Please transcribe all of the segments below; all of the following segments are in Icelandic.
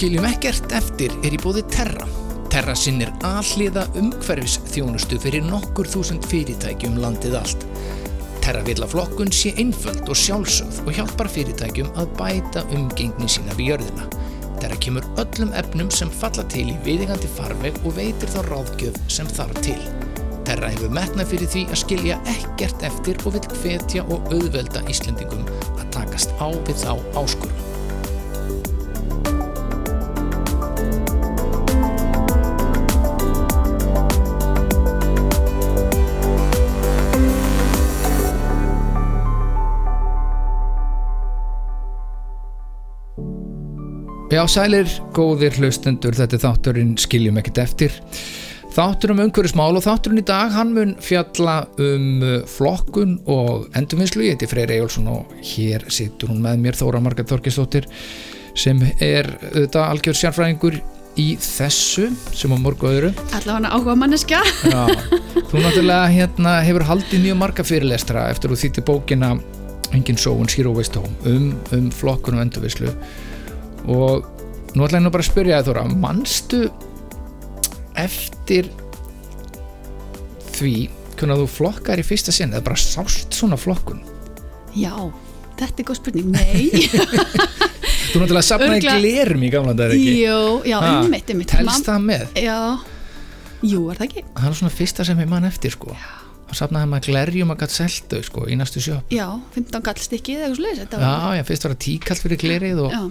Skiljum ekkert eftir er í bóði Terra. Terra sinnir alliða umhverfis þjónustu fyrir nokkur þúsund fyrirtækjum landið allt. Terra vil að flokkun sé einföld og sjálfsögð og hjálpar fyrirtækjum að bæta umgengni sína við jörðina. Terra kemur öllum efnum sem falla til í viðingandi farveg og veitir þá ráðgjöf sem þarf til. Terra hefur metnað fyrir því að skilja ekkert eftir og vil hvetja og auðvelda Íslendingum að takast á við þá áskorum. Já, sælir, góðir hlustendur, þetta er þátturinn skiljum ekkert eftir. Þáttur um umhverjusmál og þátturinn í dag, hann mun fjalla um uh, flokkun og endurvinnslu. Ég heiti Freyr Ejjólfsson og hér situr hún með mér, Þóra Marget Þorkistóttir, sem er auðvitað algjör sérfræðingur í þessu, sem á morgu öðru. Allavega hann áhuga manneskja. Já, þú náttúrulega hérna, hefur haldið mjög marga fyrirlestra eftir þú þýtti bókina Engin sóun, Zero Waste Home um, um flokkun og endurvinnslu og nú ætla ég nú bara að spyrja það Þóra, manstu eftir því hvernig þú flokkar í fyrsta sinn eða bara sást svona flokkun Já, þetta er góð spurning. Nei. þú náttúrulega sapnaði Örugglega- glerum í gamla dag já, Ha, einmitt, einmitt. telst það með? Já, jú, er það ekki? það er svona fyrsta sem ég man eftir sko þá sapnaði maður glerjum að gæta seltu sko í næstu sjöp Já, 15 gall stykki eða eitthvað sluðis. já, já, fyrst var það tíkall fyrir glerið og Já,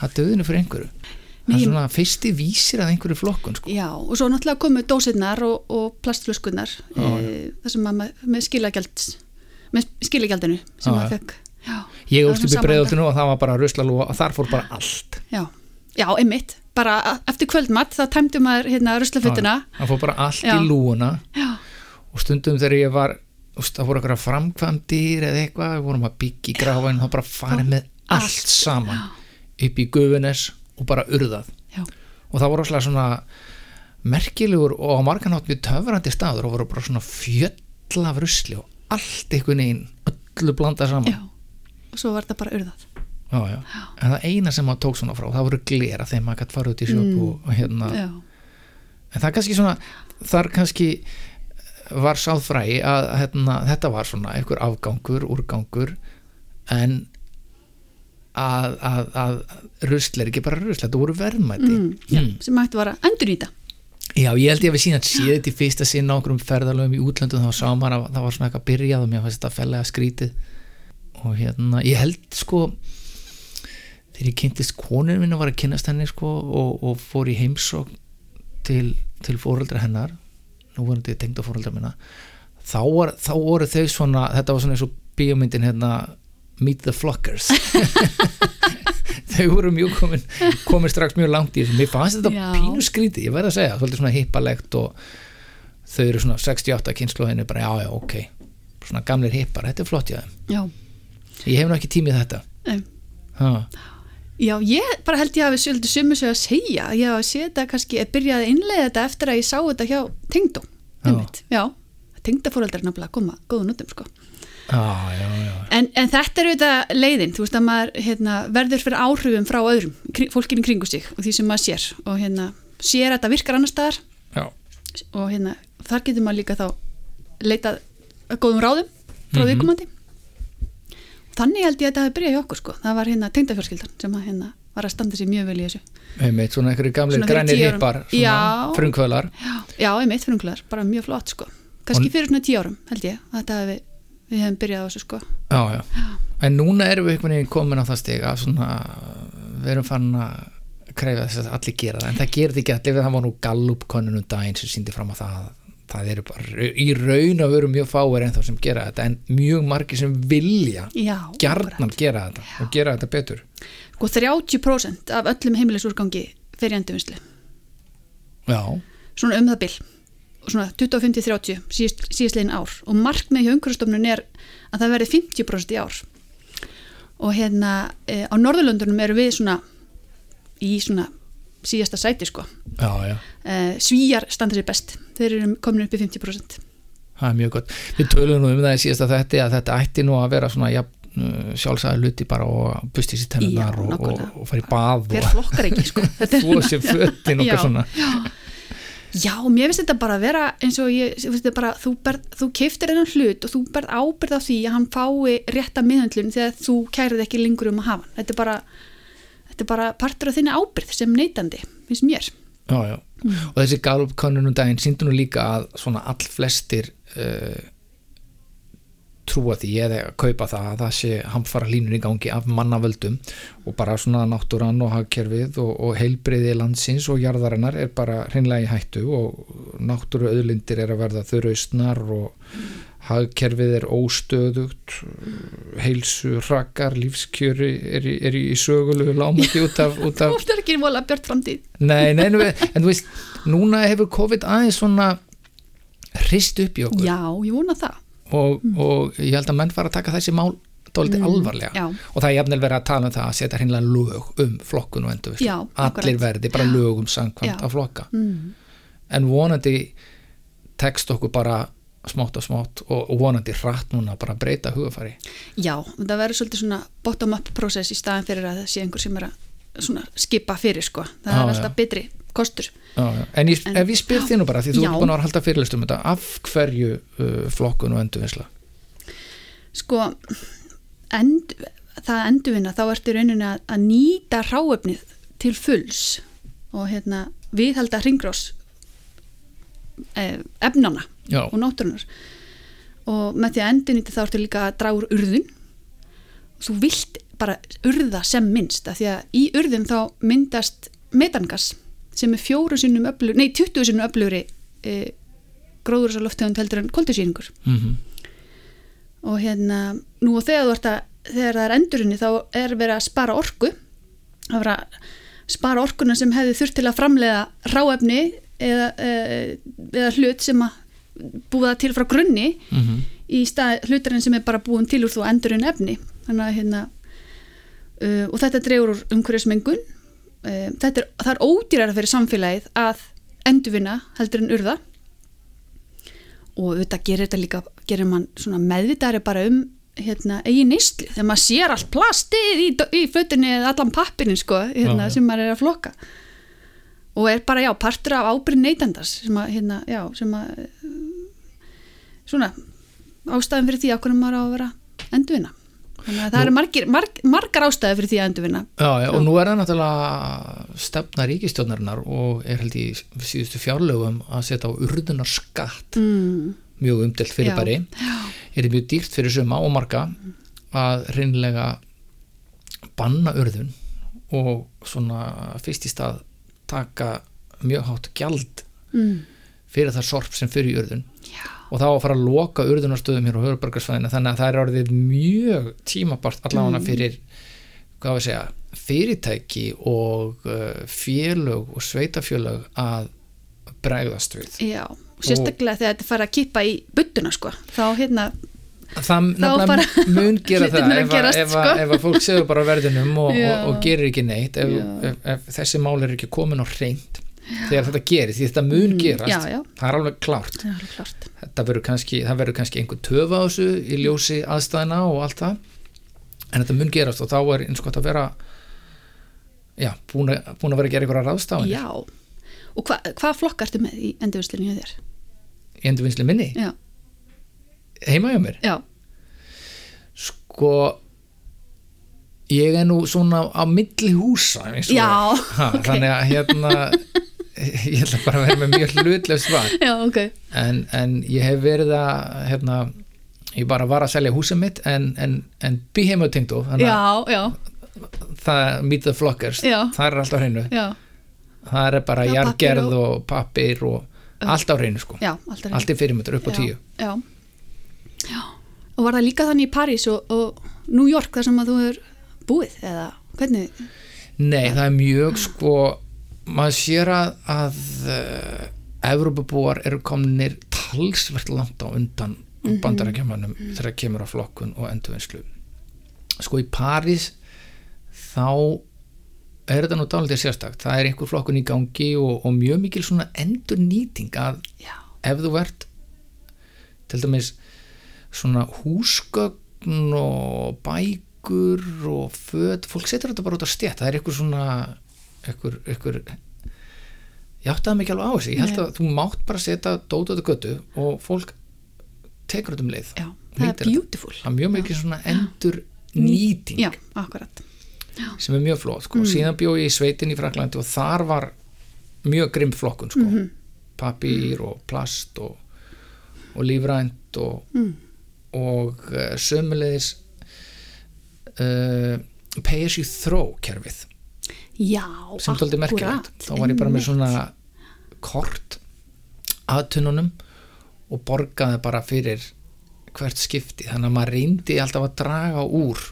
það döðinu fyrir einhverju. Það er svona fyrsti vísir að einhverju flokkun sko. já, og svo náttúrulega komu dósirnar og, og plastflöskunnar, e, það sem maður með- skilagjald, með skilagjaldinu sem maður fekk. Já, ég það úrst er upp í svona breiðoltinu og það var bara ruslalúa og þar fór bara allt. Já, já, einmitt. Bara eftir kvöldmatt þá tæmdi maður hérna ruslafutuna. það fór bara allt Já. í lúuna Já, og stundum þegar ég var það voru eitthvað framkvæmdir eða eitthvað, við vorum að byggja í gráfæn þá bara farið með Allt, saman upp í gufunes og bara urðað. Já, og það voru rosalega svona merkilegur og á marganátt mjög töfrandi staður og voru bara svona fjöll af rusli og allt einhvern veginn öllu blandað saman. Já. Og svo var þetta bara urðað. Já, já. en það eina sem maður tók svona frá það voru glera þegar maður gætt fara út í sjöp og, og hérna, Já, en það er kannski svona þar kannski var sáðfræði að hérna, þetta var svona einhver afgangur, úrgangur en að, að, að rusl er ekki bara rusl, þetta voru verðmæti. Mm, já sem hægt var að endurnýta. Já, ég held ég að við síðan séð þetta í fyrsta sinn á okkur um ferðalöfum í útlöndum þá sá maður að það var svona eitthvað byrjað og mér fannst þetta fellega skrítið. Og hérna, ég held sko þegar ég kynntist konur minna var að kynnast henni sko og, og fór í heimsók til, til fóreldra hennar nú voru þetta tengda fóreldra minna þá, var, þá voru þau svona þetta var svona eins og bíómyndin hérna Meet the Flockers. Þau voru mjög komin komin strax mjög langt í þessu. Mér fannst þetta Já. pínu skríti, ég verð að segja svolítið svona hippalegt og þau eru svona 68 kynsluðinu bara já já ok. Svona gamlir hippar, þetta er flott já Já, ég hef nú ekki tímið þetta. Já, ég bara held ég að við svolítið sumu sig að segja, ég hafa séð þetta kannski, ég byrjaði að innlega þetta eftir að ég sá þetta hjá tengdum, tengdafóreldrar er nefnilega að koma góðun út um, sko. Já, já, já. En, en þetta er auðvitað leiðin, þú veist að maður hérna, verður fyrir áhrifum frá öðrum, kring, fólkinu kringu sig og því sem maður sér. Og hérna, sér að þetta virkar annar staðar já, og hérna, þar getur maður líka þá leitað að góðum ráðum frá Mhm. viðkomandi. Þannig held ég að þetta hafi byrjað hjá okkur sko. það var hérna tengdafjölskyldan sem að, hérna, var að standa sér mjög vel í þessu. Einmitt, svona einhverju fyrir grænir hippar frumkvölar já, já einmitt frumklæðar, bara mjög flott sko. kannski fyrir svona tíu árum held ég að þetta hafi, við hefum byrjað á þessu sko. já, já. en núna erum við einhvern veginn komin á það stig að svona við erum fann að kræfa þess að allir gera það. En það þetta ekki allir, það var nú Gallup konunum daginn sem síndi fram að það það eru bara í raun að vera mjög fáir en þá sem gera þetta. En mjög margir sem vilja já, gjarnan gera þetta og gera þetta betur. Sko 30% af öllum heimilisúrgangi fer í endurvinnslu. Já, svona um það og svona 25-30 síðast, síðastlegin ár. Og markmið hjá umhverfstofnun er að það verði 50% í ár. Og hérna e, á Norðurlöndunum eru við svona í svona síðasta sæti sko. Já, já. E, Svíjar standa sér best. Þeir eru komin upp í 50% það er mjög gott. Við tölum nú um það í síðasta þetta að þetta ætti nú að vera svona ja, uh, sjálfsæði luti bara og busti sér tennunar og, og, og fara í bað og flokkar ekki sko. Þetta er- þvó sér fötin og eitthvað svona. Já, mér finnst þetta bara að vera eins og ég, finnst þetta bara, þú, ber, þú keiftir hennan hlut og þú berð ábyrð á því að hann fái rétta miðhandlun þegar þú kærið ekki lengur um að hafa hann. Þetta er bara, þetta er bara partur af þinni ábyrð sem neytandi, finnst mér. já, já. og þessi Gallup könnunum daginn síndu nú líka að svona all flestir uh, trúa því eða kaupa það að það sé hamfara línur í gangi af mannavöldum og bara svona náttúran og hagkerfið og, og heilbriði landsins og jarðarinnar er bara hreinlega í hættu og náttúru auðlindir er að verða þurraustnar og hagkerfið er óstöðugt heilsu, hrakkar, lífskjöri er, er í sögulegu lámaki út af, út af Þú ert ekki vola björt framtíð. Nei, nei, en þú veist, núna hefur COVID aðeins svona hrist upp í okkur Já, ég vona það. Og, og ég held að menn fara að taka þessi mál dólítið alvarlega já. og það er jafnvel verið að tala um það að setja hreinlega lög um flokkun og endur Já, allir verði bara lögum samkvæmt Já. að flokka Mm. en vonandi tekst okkur bara smátt og smátt og, vonandi hratt núna bara að breyta hugafari Já, það verður svolítið svona bottom-up process í staðan fyrir að það sé einhver sem er að skipa fyrir sko. Það Já, er já. alltaf betri kostur. já, já. en, ég, En- ef ég spyr nú bara því þú ert búin að halda fyrirlistum þetta af hverju uh, flokkun og endurvinnsla? Sko, end, það endurvinna, þá ertu rauninni að, að nýta ráefnið til fulls og hérna viðhalda hringrós eh, efnana já, og náttúrunar og með því að endurnýta þá ertu líka að draga úr urðun. Þú vilt bara urða sem minnst af því að í urðum þá myndast metangas sem er fjóru sinnum öflur, nei 20 sinnum öfluri e, gróður þess að loftegund heldur en koldusýringur mhm. Og hérna nú og þegar þú ert að þegar það er endurunni þá er verið að spara orku. Að vera að spara orkuna sem hefði þurft til að framlega ráefni eða, eða, eða hlut sem að búa það til frá grunni mhm. í stað hlutarinn sem er bara búin til úr þú endurinn efni. Þannig að hérna uh, og þetta dregur úr umhverjusmengun uh, þetta er, það er ódýrara fyrir samfélagið að endurvinna heldur en urða. Og auðvitað gerir þetta líka gerir mann svona meðvitaðri bara um hérna, eigin neyslu. Þegar maður sér allt plastið í, í fötunni eða allan pappirinn sko, hérna, Já, sem maður er að flokka. Og er bara já, partur af ábyrð neytandars sem að, hérna, já, sem að svona ástæðum fyrir því að hvernig maður á að vera endurvinna þannig að það Nú- eru margir, marg, margar ástæður fyrir því að endurvinna. Já, já, og nú er það náttúrulega stefna ríkistjórnarinnar og er held í síðustu fjárlögum að setja á urðunar skatt mm, mjög umdelt fyrir Já, bæri er það mjög dýrt fyrir suma og marga að reynlega banna urðun og svona fyrst í stað taka mjög hátt gjald mm, fyrir það sorp sem fyrir í urðun. Já, og þá að fara að loka urðunarstöðum hér á höfubarkarsfæðina þannig að það er orðið mjög tímabart allavega fyrir hvað við segja, fyrirtæki og uh, félög og sveitafélög að bregðast við. Já og sérstaklega þegar þetta fara að kippa í buttuna sko, þá hérna það nefnilega mun gera það ef, gerast, ef, sko. ef að fólk segur bara verðinum og, og, og gerir ekki neitt ef, ef, þessi mál er ekki komin á hreint þegar þetta gerist, því þetta mun gerast Mm, já, já. það er alveg klárt. Er alveg þetta verður kannski, það verður kannski einhver töfa á þessu í ljósi aðstæðina og allt það. En þetta mun gerast og þá er eins gott að vera já, búin að, búin að vera að gera einhverja ráðstafan já, og hva, hvað flokk ertu með í endurvinnslinni hjá þér? í endurvinnslu minni, Já, heima hjá mér? Já, sko ég er nú svona á milli húsa og ha, þannig að hérna ég ætla bara að vera með mjög hlutlega svar. Já, ok. En, en ég hef verið að hérna, ég bara var að selja húsið mitt en, en, en að Já, já, það meet the flockers Já. það er alltaf hreinu. Já, það er bara jargerð pappír og pappir og allt á hreinu sko. Já, alltaf allt er fyrirmyndur upp á tíu. já, já. Og var það líka þannig í París og, og New York þar sem að þú er búið eða hvernig? Nei það er mjög sko maður sér að, að uh, Evrópabúar eru komnir talsvert langt á undan mm -hmm. bandarækjamanum þegar kemur á flokkun og endurvinnslu. Sko í París þá er þetta nú dálítið sérstakt. Það er einhver flokkun í gangi og, og mjög mikil svona endurnýting að já, ef þú ert til dæmis svona húsgögn gögn og bækur og föt, fólk setur þetta bara út á stjætt það er eitthvað svona eitthvað, eitthvað ég átti það mikið alveg á þessi ég held að þú mátt bara setja dót á þetta götu og fólk tekur þetta um leið. Já, það er beautiful. Það er mjög mikið svona endur nýting. Já, akkurat. Sem er mjög flott sko. síðan bjó ég í sveitin í Fraklandi og þar var mjög grimm flokkun sko. Mhm. papír og plast og, og lífrænt og, Mm. og uh, sömulegis uh, pay as you throw kerfið já, sem tóldi merkilegt. þá var ég bara með svona kort aðtununum og borgaði bara fyrir hvert skipti. Þannig að maður reyndi alltaf að draga úr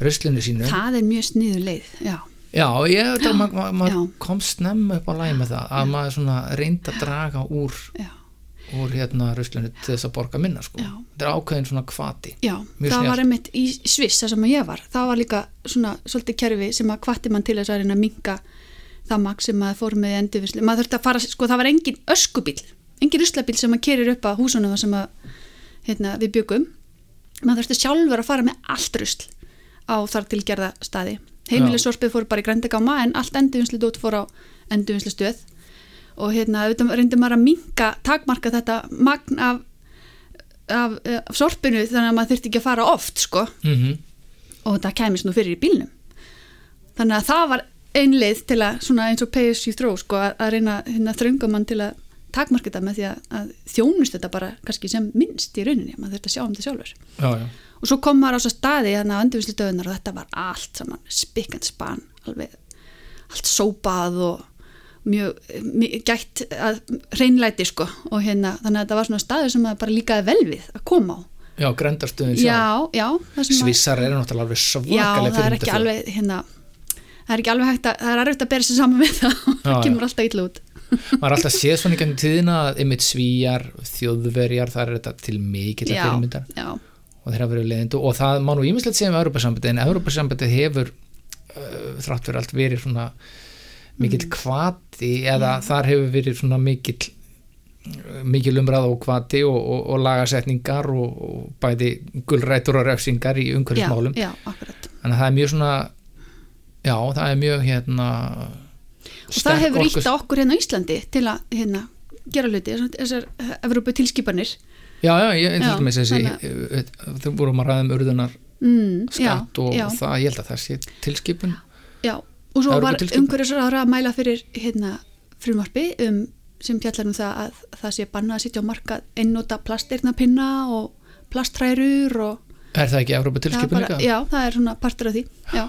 ruslinu sínu. Það er mjög sniðu leið já, Já, ég veit að ma ma maður já. kom snemma upp á læg með það að maður svona reyndi að draga úr, já, úr hérna ruslinu til þess að borga minna sko. Þetta er ákveðin svona kvati já Mjög það snjallt. var einmitt í Sviss þar sem ég var, það var líka svona svolítið kerfi sem að hvatti mann til þess að reyna að minka það maks sem maður fór með í endurvislu, maður þurfti að fara, sko það var engin öskubíl, engin ruslabíl sem að kerir upp að húsunum sem að hérna, við byggum maður þurfti sjálfur að fara með allt rusl á þar tilgerða staði. Heimilisorpið fór bara í grændegáma en allt endurvinslu dót fór á endurvinslu stöð og hérna reyndi maður að minka takmarka þetta magn af, af, af sorpinu þannig að maður þurfti ekki að fara oft sko. Mm og þetta kæmis nú fyrir í bílnum. Þannig að það var ein leið til að svona eins og pay as you throw sko að, að reyna hérna, þrönga mann til að takmarka þetta með því að, að þjónust þetta bara kannski sem minnst í rauninni maður þurfti að sjá um þetta sjálfur. Já, já. og svo kom maður á svo staði þannig að andurvislu döðunar og þetta var allt saman spikkand span alveg allt sópað og mjög, mjög gætt að reynlæti sko og hérna þannig að þetta var svona staður sem maður bara líkaði vel við að koma á. Já grendastöðin sjálf já, já, það að- Svissar eru náttúrulega alveg Já, svakalega það er ekki alveg hérna, það er ekki alveg hægt að það er erfitt að bera sér saman við það það Já, kemur alltaf illa út. Maður er alltaf séð svona í gangin tíðina að ymmit svíjar, þjóðverjar það er þetta til mikill já, fyrirmyndar. já, og þeir hafa verið leiðindu og það má nú ímislegt segja um Europasambandið en Europasambandið hefur uh, þrátt fyrir allt verið svona mikill Mm. kvati eða þar hefur verið svona mikill mikil umræð og kvati og, og, og lagasetningar og, og bæði gulrætur og refsingar í já, umhverfismálum já, þannig að það er mjög svona já, það er mjög hérna og það hefur ítt á okkur hérna á Íslandi til að hérna gera hluti, þessar- þessar Evrópu tilskipanir já, já, ég Já, til með þessi þannig þau vorum að ræða um urðunar mm, já, skatt og já, það, ég held að það sé tilskipun. Já, og svo var umhverjusráðara að mæla fyrir hérna frumvarpi um, sem fjallar um það að það sé bannað að sitja á markað einnóta plastirnapinna og plastrærur og er það ekki tilskipun bara, líka? já, það er svona partur af því. Já,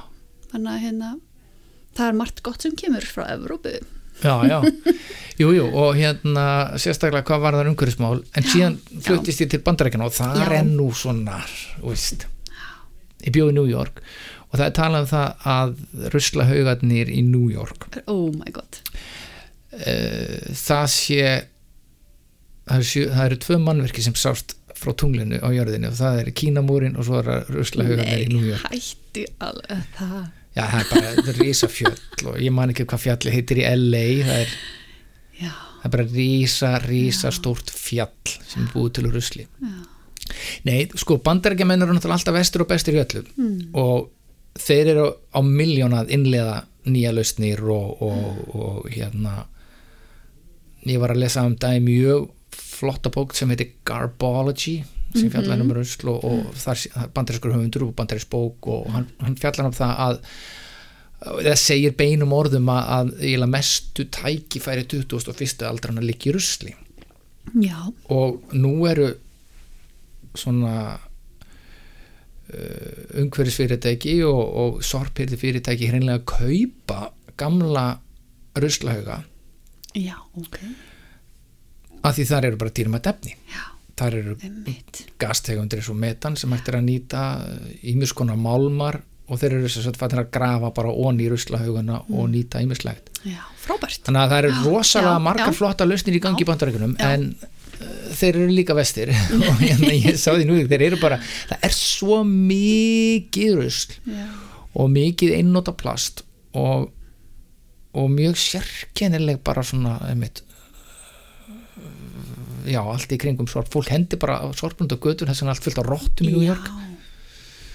þannig að hérna það er margt gott sem kemur frá Evrópu. Já, já, jú, jú, og hérna sérstaklega hvað var það umhverfismál en síðan fluttist ég til bandarækjana og það Já. er nú svona, veist. Ég bjóði í New York og það er talað um það að ruslahaugarnir í New York. Oh my god. Uh, það sé það eru, sjö, það eru tvö mannverki sem sást frá tunglinu á jörðinu og það er Kínamúrin og svo er það ruslahaugarnir í New York. hætti alveg það. Já, það er bara þetta er rísa fjöll og ég man ekki hvað fjalli heitir í LA það er já, það er bara rísa, rísa stórt fjall sem er búið til rusli. Já, nei, sko, bandarækjamenn eru náttúrulega alltaf vestur og bestur í öllu mm. og þeir eru á miljónað innlega nýja lausnir og, og, og hérna ég var að lesa um í mjög flotta bók sem heitir Garbology sem fjallar um rusl og, og þar bandarískur höfundur og bandarísk bók og hann, hann fjallar um það að það segir beinum orðum að, að mestu tækifæri 21. aldrana liggi í rusli. Já, og nú eru svona umhverfisfyrirtæki og, og sorphyrði fyrirtæki hreinlega að kaupa gamla ruslahauga. Já, ok. Af því þar eru bara dýrmætt efni. Já, þar eru gastegundir eins og metan sem hægt er að nýta ímis konar málmar og þeir eru þess að fattir að grafa bara onni í ruslahauguna og nýta ímislegt já, frábært. Þannig að það eru rosalega já, margar já. flotta lausnir í gangi í Já, bandarækjunum já. en þeir eru líka vestir. Og hérna ég sá því nú þeir eru bara, það er svo mikið rusl já, og mikið einnóta plast og, og mjög sérkennileg bara svona einmitt, já, allt í kringum sorp, fólk hendi bara sorpund og götur þess að allt fullt á rottum í New York. Já.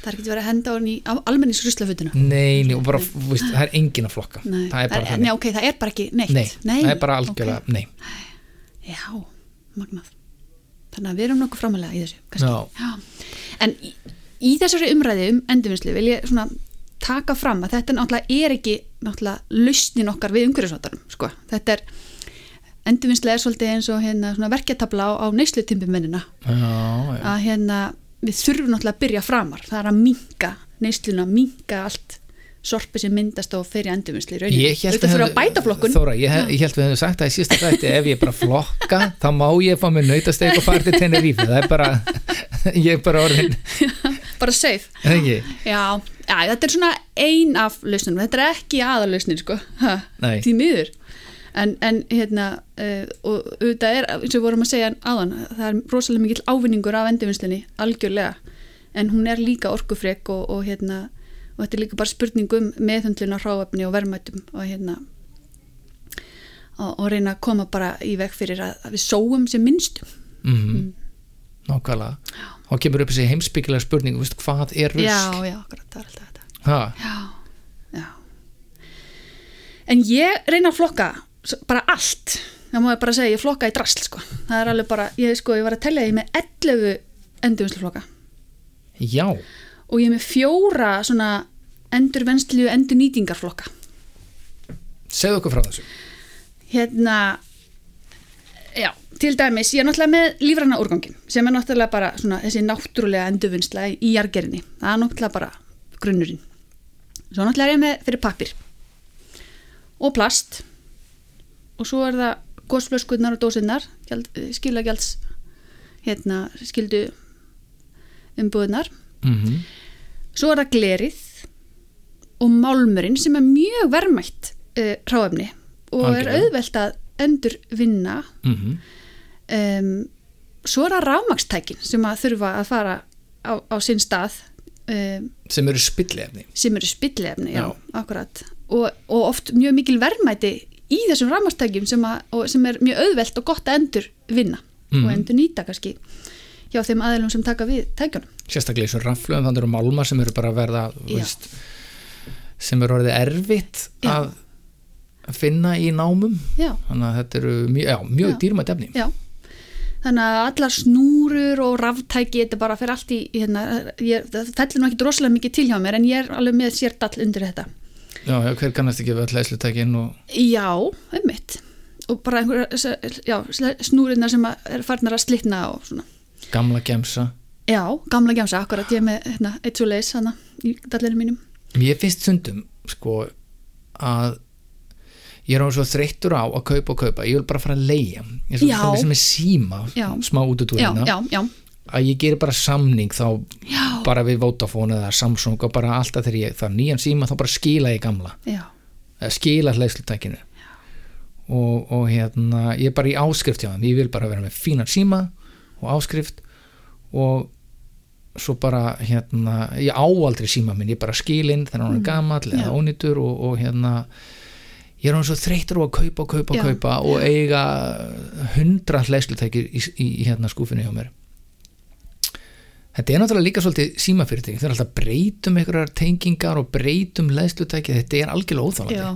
það er ekki verið að henda á hann í almennis ruslafutuna nei, nei, og bara, veist, það er engin að flokka. Nei, það er bara nei, þannig. ok, það er bara ekki neitt. Nei, það er bara algjörlega, ok. nei Já, magnað Þannig að við erum nokkuð framalega í þessu kannski. Já. En í, í þessari umræði um endurvinnslu vil ég svona taka fram að þetta náttúrulega er ekki náttúrulega lausnin okkar við umhverfisváttarum sko. þetta er endurvinnslu er svolítið eins og hérna svona verkjatabla á, á neyslutimpimmennina já, já, að hérna við þurfum náttúrulega að byrja framar það er að minka neysluna, minka allt sorpi sem myndast á fyrir rauninni. Ég þurfa að flokkun. Þóra, ég, hef- ég held við hefum sagt það í sísta þætti ef ég bara flokka, þá má ég fá mér nautasteg og fara til Tenerife. Það er bara, ég er bara orðin bara safe. Já, já, þetta er svona ein af lausnum, þetta er ekki aðalausnin sko, því miður. En, en hérna uh, og auðvitað er, eins og við vorum að segja áðan, það er rosalega mikill ávinningur af endurvinnslinni, algjörlega. En hún er líka orkufrek og, og hérna, og þetta er líka bara spurning um meðhundlun á hráefni og verðmætum og hérna og, og reyna að koma bara í veg fyrir að, að við sóum sem minnstum mm. nákvæmlega. Þá kemur upp þessi heimsbyggilega spurning veist, hvað er rusk Já, já, akkurat, það er alltaf þetta. Já, já. En ég reyna að flokka bara allt. Það má ég bara segja, ég flokka í drasl, sko. Það er alveg bara, ég, sko, ég var að tellja því með 11 endurvinnsluflokka já, og ég er með fjóra svona endurvennslu endurnýtingarflokka. segðu okkur frá þessu Hérna, já, til dæmis, ég er náttúrulega með lífræna úrgangin sem er náttúrulega bara svona þessi náttúrulega endurvinnsla í jargerinni. Það er náttúrulega bara grunnurinn. Svo náttúrulega er ég með fyrir pappir og plast og svo er það gósflöskunnar og dósinnar gjald, skilagjalds hérna, skildu umbúðunar mm svo er það glerið og málmurinn sem er mjög verðmætt uh, ráefni og er Algjörlega. auðvelt að endur vinna -hmm. um, svo er það rámakstækin sem að þurfa að fara á, á sinn stað um, sem eru spillefni sem eru spillefni, já, Já. akkurat og, og oft mjög mikil verðmæti í þessum rámakstækjum sem, sem er mjög auðvelt og gott að endur vinna Mhm. og endur nýta kannski hjá þeim aðilum sem taka við tækjunum. Sérstaklega í þessu raflu en þannig eru málmar sem eru bara að verða veist, sem eru orðið erfitt Já. að finna í námum. Já, þannig að þetta eru mjög, mjög dýrmætt efni. Já. Þannig að allar snúrur og ráftæki þetta bara fer allt í hérna, ég, það fellur nú ekki droslega mikið til hjá mér en ég er alveg með sér dall undir þetta. Já, hver kannast ekki við öll leðslutækin og já, ummitt og bara einhverja snúrinnar sem að er farnar að slitna og svona gamla gemsa. Já, gamla gemsa, akkurat, ég er með hérna, eitt svo leis hana í dallinu mínum. Mér finnst stundum sko að ég er á svo þreyttur á að kaupa og kaupa, ég vil bara fara að leia ég er Já. svo sem er síma Já. smá útutúrina já, að ég gerir bara samning þá Já. bara við Vodafone eða Samsung og bara alltaf þegar ég þarf nýjan síma þá bara skila ég gamla. Skila hlæðslutækinu og, og hérna ég er bara í áskrift hjá þeim, ég vil bara vera með fínan síma og áskrift og svo bara hérna, ég á aldrei síma minn, ég bara skil inn þegar hann er Mm. já. eða ónýtur og, og hérna ég er hann svo þreytur á að kaupa og kaupa og kaupa og eiga hundra hlæðslutæki í, í, í hérna skúfinu hjá mér Þetta er náttúrulega líka svolítið símafyrirtæki, þeir er alltaf breytum einhverjar tengingar og breytum hlæðslutæki, þetta er algjörlega óþálandi. já.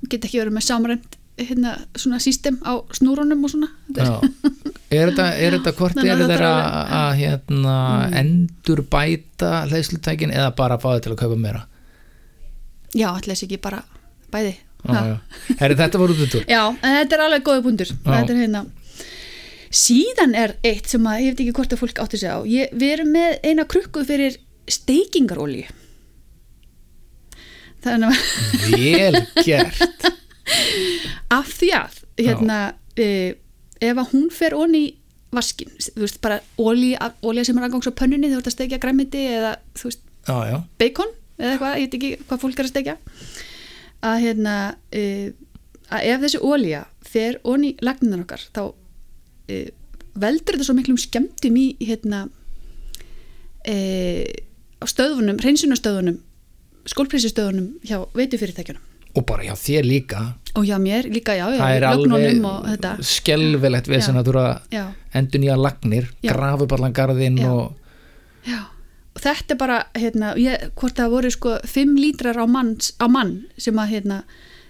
Og get ekki verið með samrænt hérna svona sístem á snúrunum og svona. Þetta er- þetta, er þetta hvort er þetta Mm. að hérna, endur bæta hlæðslutækin eða bara fá þau til að kaupa meira? Já, þessi ekki bara bæði. Já, já. Herri, þetta voru úr. Já, en þetta er alveg góði búndur. Þetta er hérna. Síðan er eitt sem að, ég veit ekki hvort að fólk átti sig á. Ég, við erum með eina krukku fyrir steikingarolíu. Þannig að Vel gert. Af því að hérna, e, ef að hún fer onni í vaskin, þú veist bara olía sem er aðgangs á pönnunni þú ert að stekja græmiti eða þú veist Já, já. bacon eða eitthvað, ég veit ekki hvað fólk er að stekja að hérna e, að ef þessi olía fer onni í lagninar okkar þá e, veldur þetta svo miklum skemmtum í hérna á stöðunum, hreinsunastöðunum skólprinsistöðunum hjá veitufyrirtækjunum og bara já þér líka. Og já mér líka, já, já það er alveg skelvelegt við sem að þurfa já, endur nýja lagnir, Já. grafa upp allan garðinn Já. og já. Og þetta er bara, hérna, ég, hvort það voru sko 5 lítrar á, manns, á mann sem að, hérna,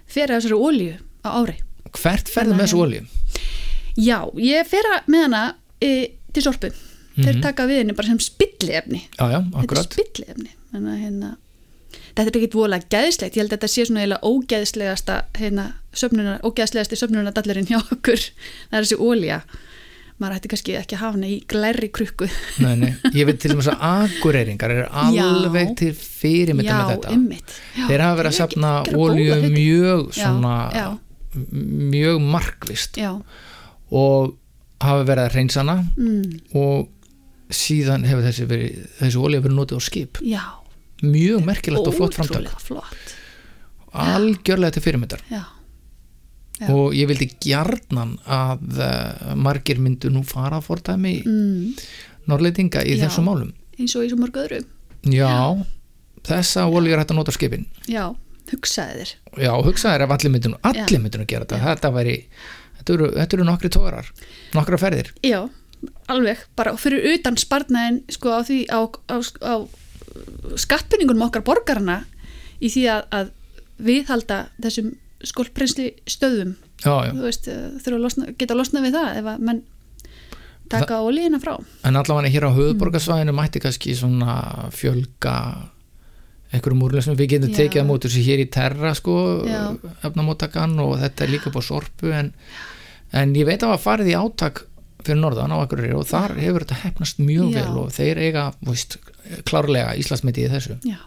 fer að þessari olíu á ári. Hvert ferðu með að þessu olju? já, ég fer að með hana e, til sorpu, þeir Mhm. taka við henni bara sem já, þetta er akkurat. spilliefni. Þannig að hérna þetta er ekkit voðalega geðslegt, ég held að þetta sé svona eiginlega ógeðslegasta hérna, söfnunar, ógeðslegasti söfnunardallurinn hjá okkur. Það er þessi ólja maður ætti kannski ekki að hafa hana í glæri krukku. Nei, nei. ég veit til dæmis að akureyringar er Já. alveg til fyrirmynda já, með þetta. ymmit já, þeir hafa verið að safna hluti. mjög Já, svona já. mjög markvist já, og hafa verið að reynsana mm, og síðan hefur þessi, þessi olja verið notið á skip. Já mjög merkilegt og flott framtak. Flott. Algjörlega til fyrirmyndar. Já, Já. og ég vildi gjarnan að uh, margir myndu nú fara að fordæmi mm, norrleitinga í Já. þessum málum. Eins og í svo mörg öðru. Já, þessa olju er hægt að nota skipin. Já, hugsaði þér. Já, hugsaðir ef allir myndun allir myndun að gera þetta, þetta væri þetta eru, þetta eru nokkri tórar nokkra ferðir. Já, alveg, bara fyrir utan sparnaðin sko á því á, á, á skattpenningunum okkar borgarna í því að, að viðhalda þessum skólprinsli stöðum. Já, já. þú veist, eh, þurfa að losna, geta að losna við það ef að menn taka olíina frá. En allavega hér á höfuborgarsvæðinu mætti kannski svona fjölga einhverjum úrlösum við getum tekið að mótur sér hér í terra sko, Já. efnamóttakan og þetta er líka búið sorpu en, en ég veit að það farið í átak fyrir norðan á Akureyri og þar hefur þetta hefnast mjög Já. vel og þeir eiga veist, klárlega Íslandsmyndið í þessu. Já,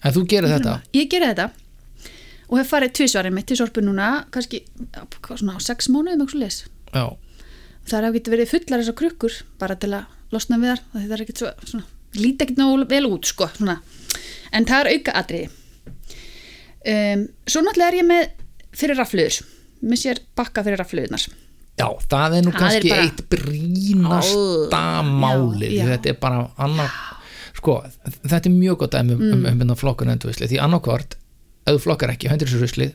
en þú gerir þetta? ég geri þetta. Og hef farið tvisvarið mitt til sorpu núna kannski svona á sex mánuðum það er getur verið fullar þessar krukkur bara til að losna við þar það er ekkert svo, svona, líti ekkert nógu vel út sko, svona. en það er auka atriði. Um, svo náttúrulega er ég með fyrir rafluður með sér bakka fyrir rafluðunar já, það er nú Það er kannski bara- eitt brínasta Ó, máli já, já. þetta er bara annar sko, þetta er mjög gott dæmi um, um, um, um flokkun endurvisli, því annarkvort ef þú flokkar ekki ruslið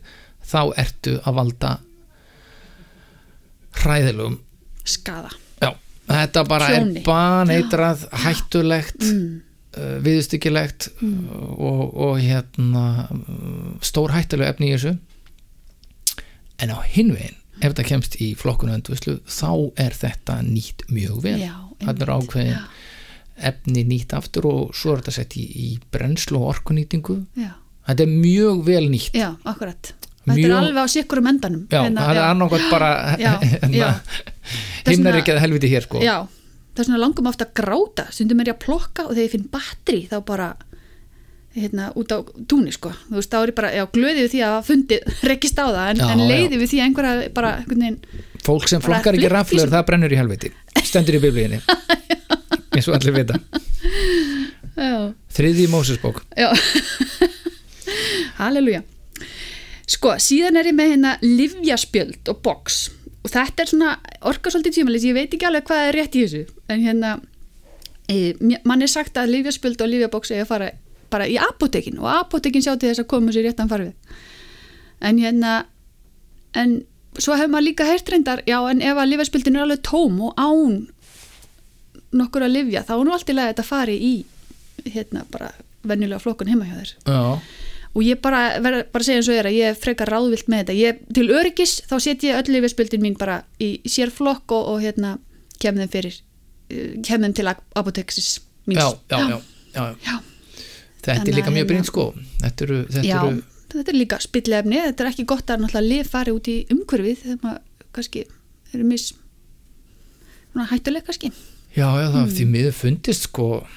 þá ertu að valda hræðilegum skada já, þetta bara Tjóni. er baneitrað hættulegt mm, uh, viðstyggilegt og, og hérna stór hættuleg efni í þessu. En á hinvegin ef þetta kemst í flokkun endurvislu þá er þetta nýtt mjög vel. Þetta er ákveðin já, efni nýtt aftur og svo er þetta sett í, í brennslu og orkunýtingu. Já, þetta er mjög vel nýtt. Já, akkurat. Þetta Mjög- er alveg á sikkurum endanum já, Hérna, það er annarkvæmt bara svona- ekki að helviti hér sko. Já, það er svona langum ofta að gráta. Stundum er ég að plokka og þegar ég finn batteri þá bara hérna, út á túnni sko. Þú veist, þá er ég bara, já, glöði við því að hafa fundið rekist á það, en, Já, en já. leiði við því að einhverja bara, einhvern veginn, fólk sem flokkar ekki raflur sem- það brennur í helviti. Stendur í biblíðinni eins og allir vita. Já, þriði Mósesbók. Já. Halleluja. Sko, síðan er ég með hérna livjaspjöld og box. Og þetta er svona orka svolítið tímalis, ég veit ekki alveg hvað er rétt í þessu. En hérna e, mér- mann er sagt að livjaspjöld og livjabox er að fara bara í apotekin og apotekin sjá til þess að koma sér réttan farfið en hérna en svo hefur maður líka heyrt reyndar já en ef að livjaspjöldin er alveg tóm og án nokkur að livja þá er nú allt í lagi að þetta fari í hérna bara venjulega flokkun heima hjá þér. Já, og ég bara verð bara segja eins og er að ég er frekar ráðvilt með þetta. Ég, til öryggis þá set ég öll lifjaspöldin mín bara í sérflokk og, og hérna kem þeim fyrir uh, kem þeim til apoteksis míns. Já, já, já, já. Já. Þetta er líka mjög brýnt sko. Þetta eru, þetta Já, eru þetta er líka spillefni þetta er ekki gott að náttúrulega lif fari út í umhverfið þegar maður kannski eru mis hættuleg kannski. Já, já, það Mm. því miður fundist sko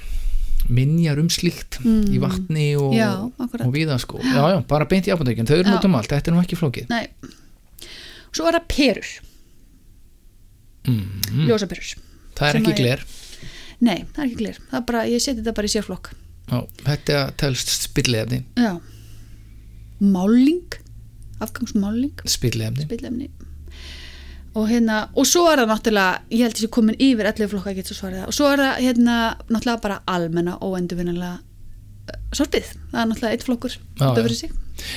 minjar um slíkt í vatni og, Mm. Já, og viða sko. Já, já, bara beint í apotekin, þau eru Já. nút um allt. Þetta er nú ekki flókið. Nei. svo er það perur, mm. ljósaperur. Það er ekki gler. Nei, það er ekki glir það er bara, ég seti þetta bara í sérflokk já, þetta telst spillefni Já. Máling afgangsmáling spillefni spillefni og hérna, og svo er það náttúrulega ég held að ég komin yfir 11 flokka get svo svarið það. Og svo er það hérna náttúrulega bara almenna óendurvinnilega sorpið, það er náttúrulega eitt flokkur já. fyrir sig.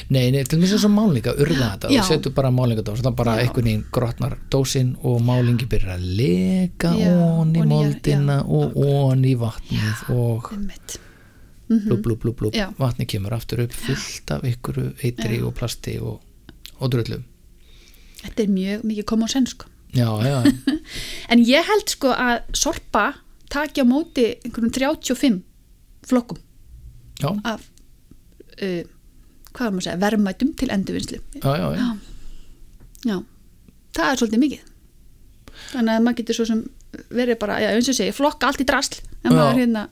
Nei, nei, til mér sem svo málinga, urða þetta. Og setur bara málingadós, það bara einhvern veginn grotnar dósin og málingi byrjar að leka ón í og moldina og ón í vatnið og einmitt blub, blub, blub, blub, Já. vatnið kemur aftur upp fullt af ykkur eitri Já. og plasti og, og drullum. Þetta er mjög mikið common sense sko. Já, já, en ég held sko að sorpa taki á móti einhverjum 35 flokkum já, af uh, hvað er maður að segja, verðmætum til endurvinnslu. Já, já, já. já, það er svolítið mikið. Þannig að maður getur svo sem verið bara, já, eins og segi, flokka allt í drasl. En maður hérna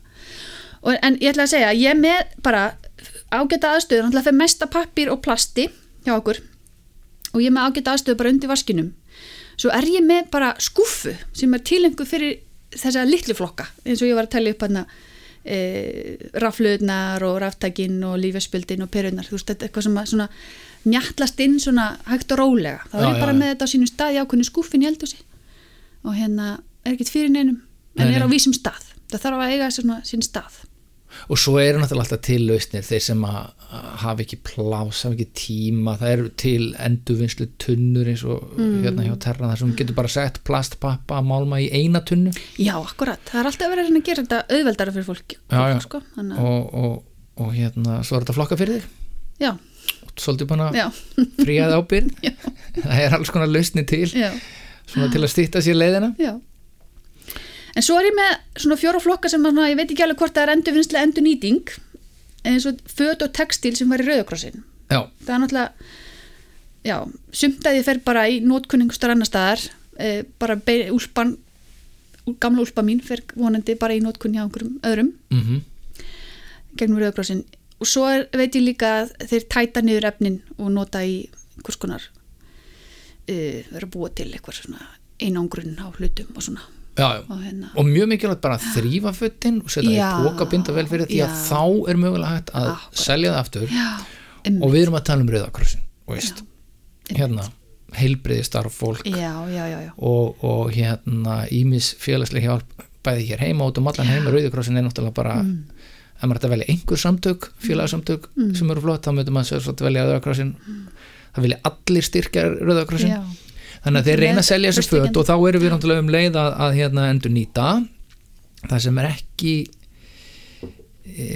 og, en ég ætla að segja, ég er með bara ágæta aðstöður, hann ætla að fyrir mesta pappír og plasti hjá okkur. Og ég með ágæta aðstöður bara undir vaskinum. Svo er ég með bara skúfu sem er tilengu fyrir þessa litlu flokka eins og ég var að tellja upp hann e, rafluðnar og raftækin og lífespildin og perunar þú veist, þetta er eitthvað sem að svona mjallast inn svona hægt og rólega. Þá er Já, ég bara já, já. með þetta á sínum stað í ákveðinu skúffin í eldhúsi. Og hérna er ekkert fyrir neinum. En Nei, er á vísum stað. Það þarf að eiga svona sín stað og svo eru náttúrulega alltaf til lausnir þeir sem að að hafa ekki plás hafa ekki tíma, það eru til endurvinnslu tunnur eins og Mm. hérna hjá Terra þar sem getur bara sett plastpappa málma í eina tunnu. Já, akkurat, það er alltaf verið að að gera þetta auðveldara fyrir fólk, Já, já. sko. Að- og, og, og hérna svo er þetta flokka fyrir þig. Já, svolítið að já, fríað ábyrð það er alls konar lausni til já, svona til að stýtta sér leiðina. Já en svo er ég með svona fjóra flokka sem að, ég veit ekki alveg hvort það er endurvinnslu endurnýting eins og föt og textil sem var í rauðakrossin já, það er náttúrulega já, sumt að ég fer bara í nótkunningastar annar staðar e, bara bein, úlpan gamla úlpa mín fer vonandi bara í nótkunn hjá einhverjum öðrum mhm. gegnum rauðakrossin og svo er, veit ég líka að þeir tæta niður efnin og nota í einhvers konar e, vera að búa til einangrun á hlutum og svona já, og hérna. Og mjög mikilvægt bara að þrýfa fötin og setja Já, í póka binda vel fyrir því að já. þá er mögulega hægt að Akkurat. selja það aftur. Já, og við erum að tala um rauðakrossin og veist, hérna heilbriði starf fólk og, og hérna ímis félagslega hjálp bæði hér heima út um allan heim. Rauðakrossin er náttúrulega bara Mm. ef maður að velja einhver samtök, félagsamtök sem eru flott, þá mötum maður svolítið velja rauðakrossin það vilja allir styrkja rauðakrossin Mm. Þannig að þeir reyna að selja þessi föt og þá erum við náttúrulega um leið að, að hérna endur nýta það sem er ekki e,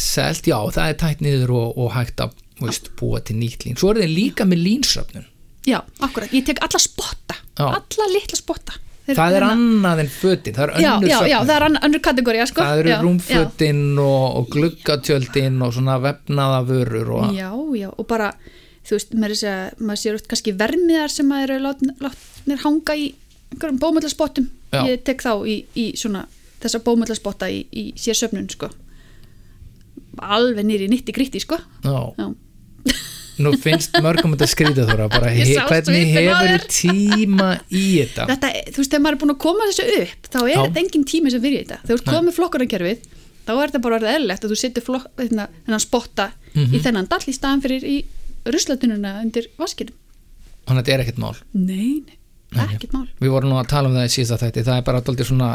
selt, já það er tætt niður og, og hægt að veist, búa til nýtt lín, svo er þeir líka með línsöfnun. Já, akkurat, ég tek alla spotta. Já. alla litla spotta. Þeir- það er hérna- annað en fötin, það er önnur já, já, það er önnur kategóri sko. það eru já, rúmfötin og, og gluggatjöldin og svona vefnaða vörur og já, já, og bara þú veist, maður, sé, maður sér út kannski vermiðar sem maður látnir, hanga í einhverjum bómöllarspottum ég tek þá í, í svona þessa bómöllaspotta í, í sér söfnun sko. alveg nýri nitti gritti sko. já. já, nú finnst mörgum þetta skrítið þóra bara he, hvernig hefur tíma í þetta þetta, þú veist, þegar maður er búin að koma þessu upp þá er Já. þetta engin tími sem fyrir þetta þegar þú komið flokkararkerfið þá er þetta bara orðið eðlilegt að þú flokk, hérna, þennan spotta Mhm. í þennan dall í staðan fyrir í ruslatununa undir vaskinum. Þannig að þetta er ekkert mál. Nei, nei, Nei. ekkert mál. Við vorum nú að tala um það í síðasta þætti. Það er bara dóldi svona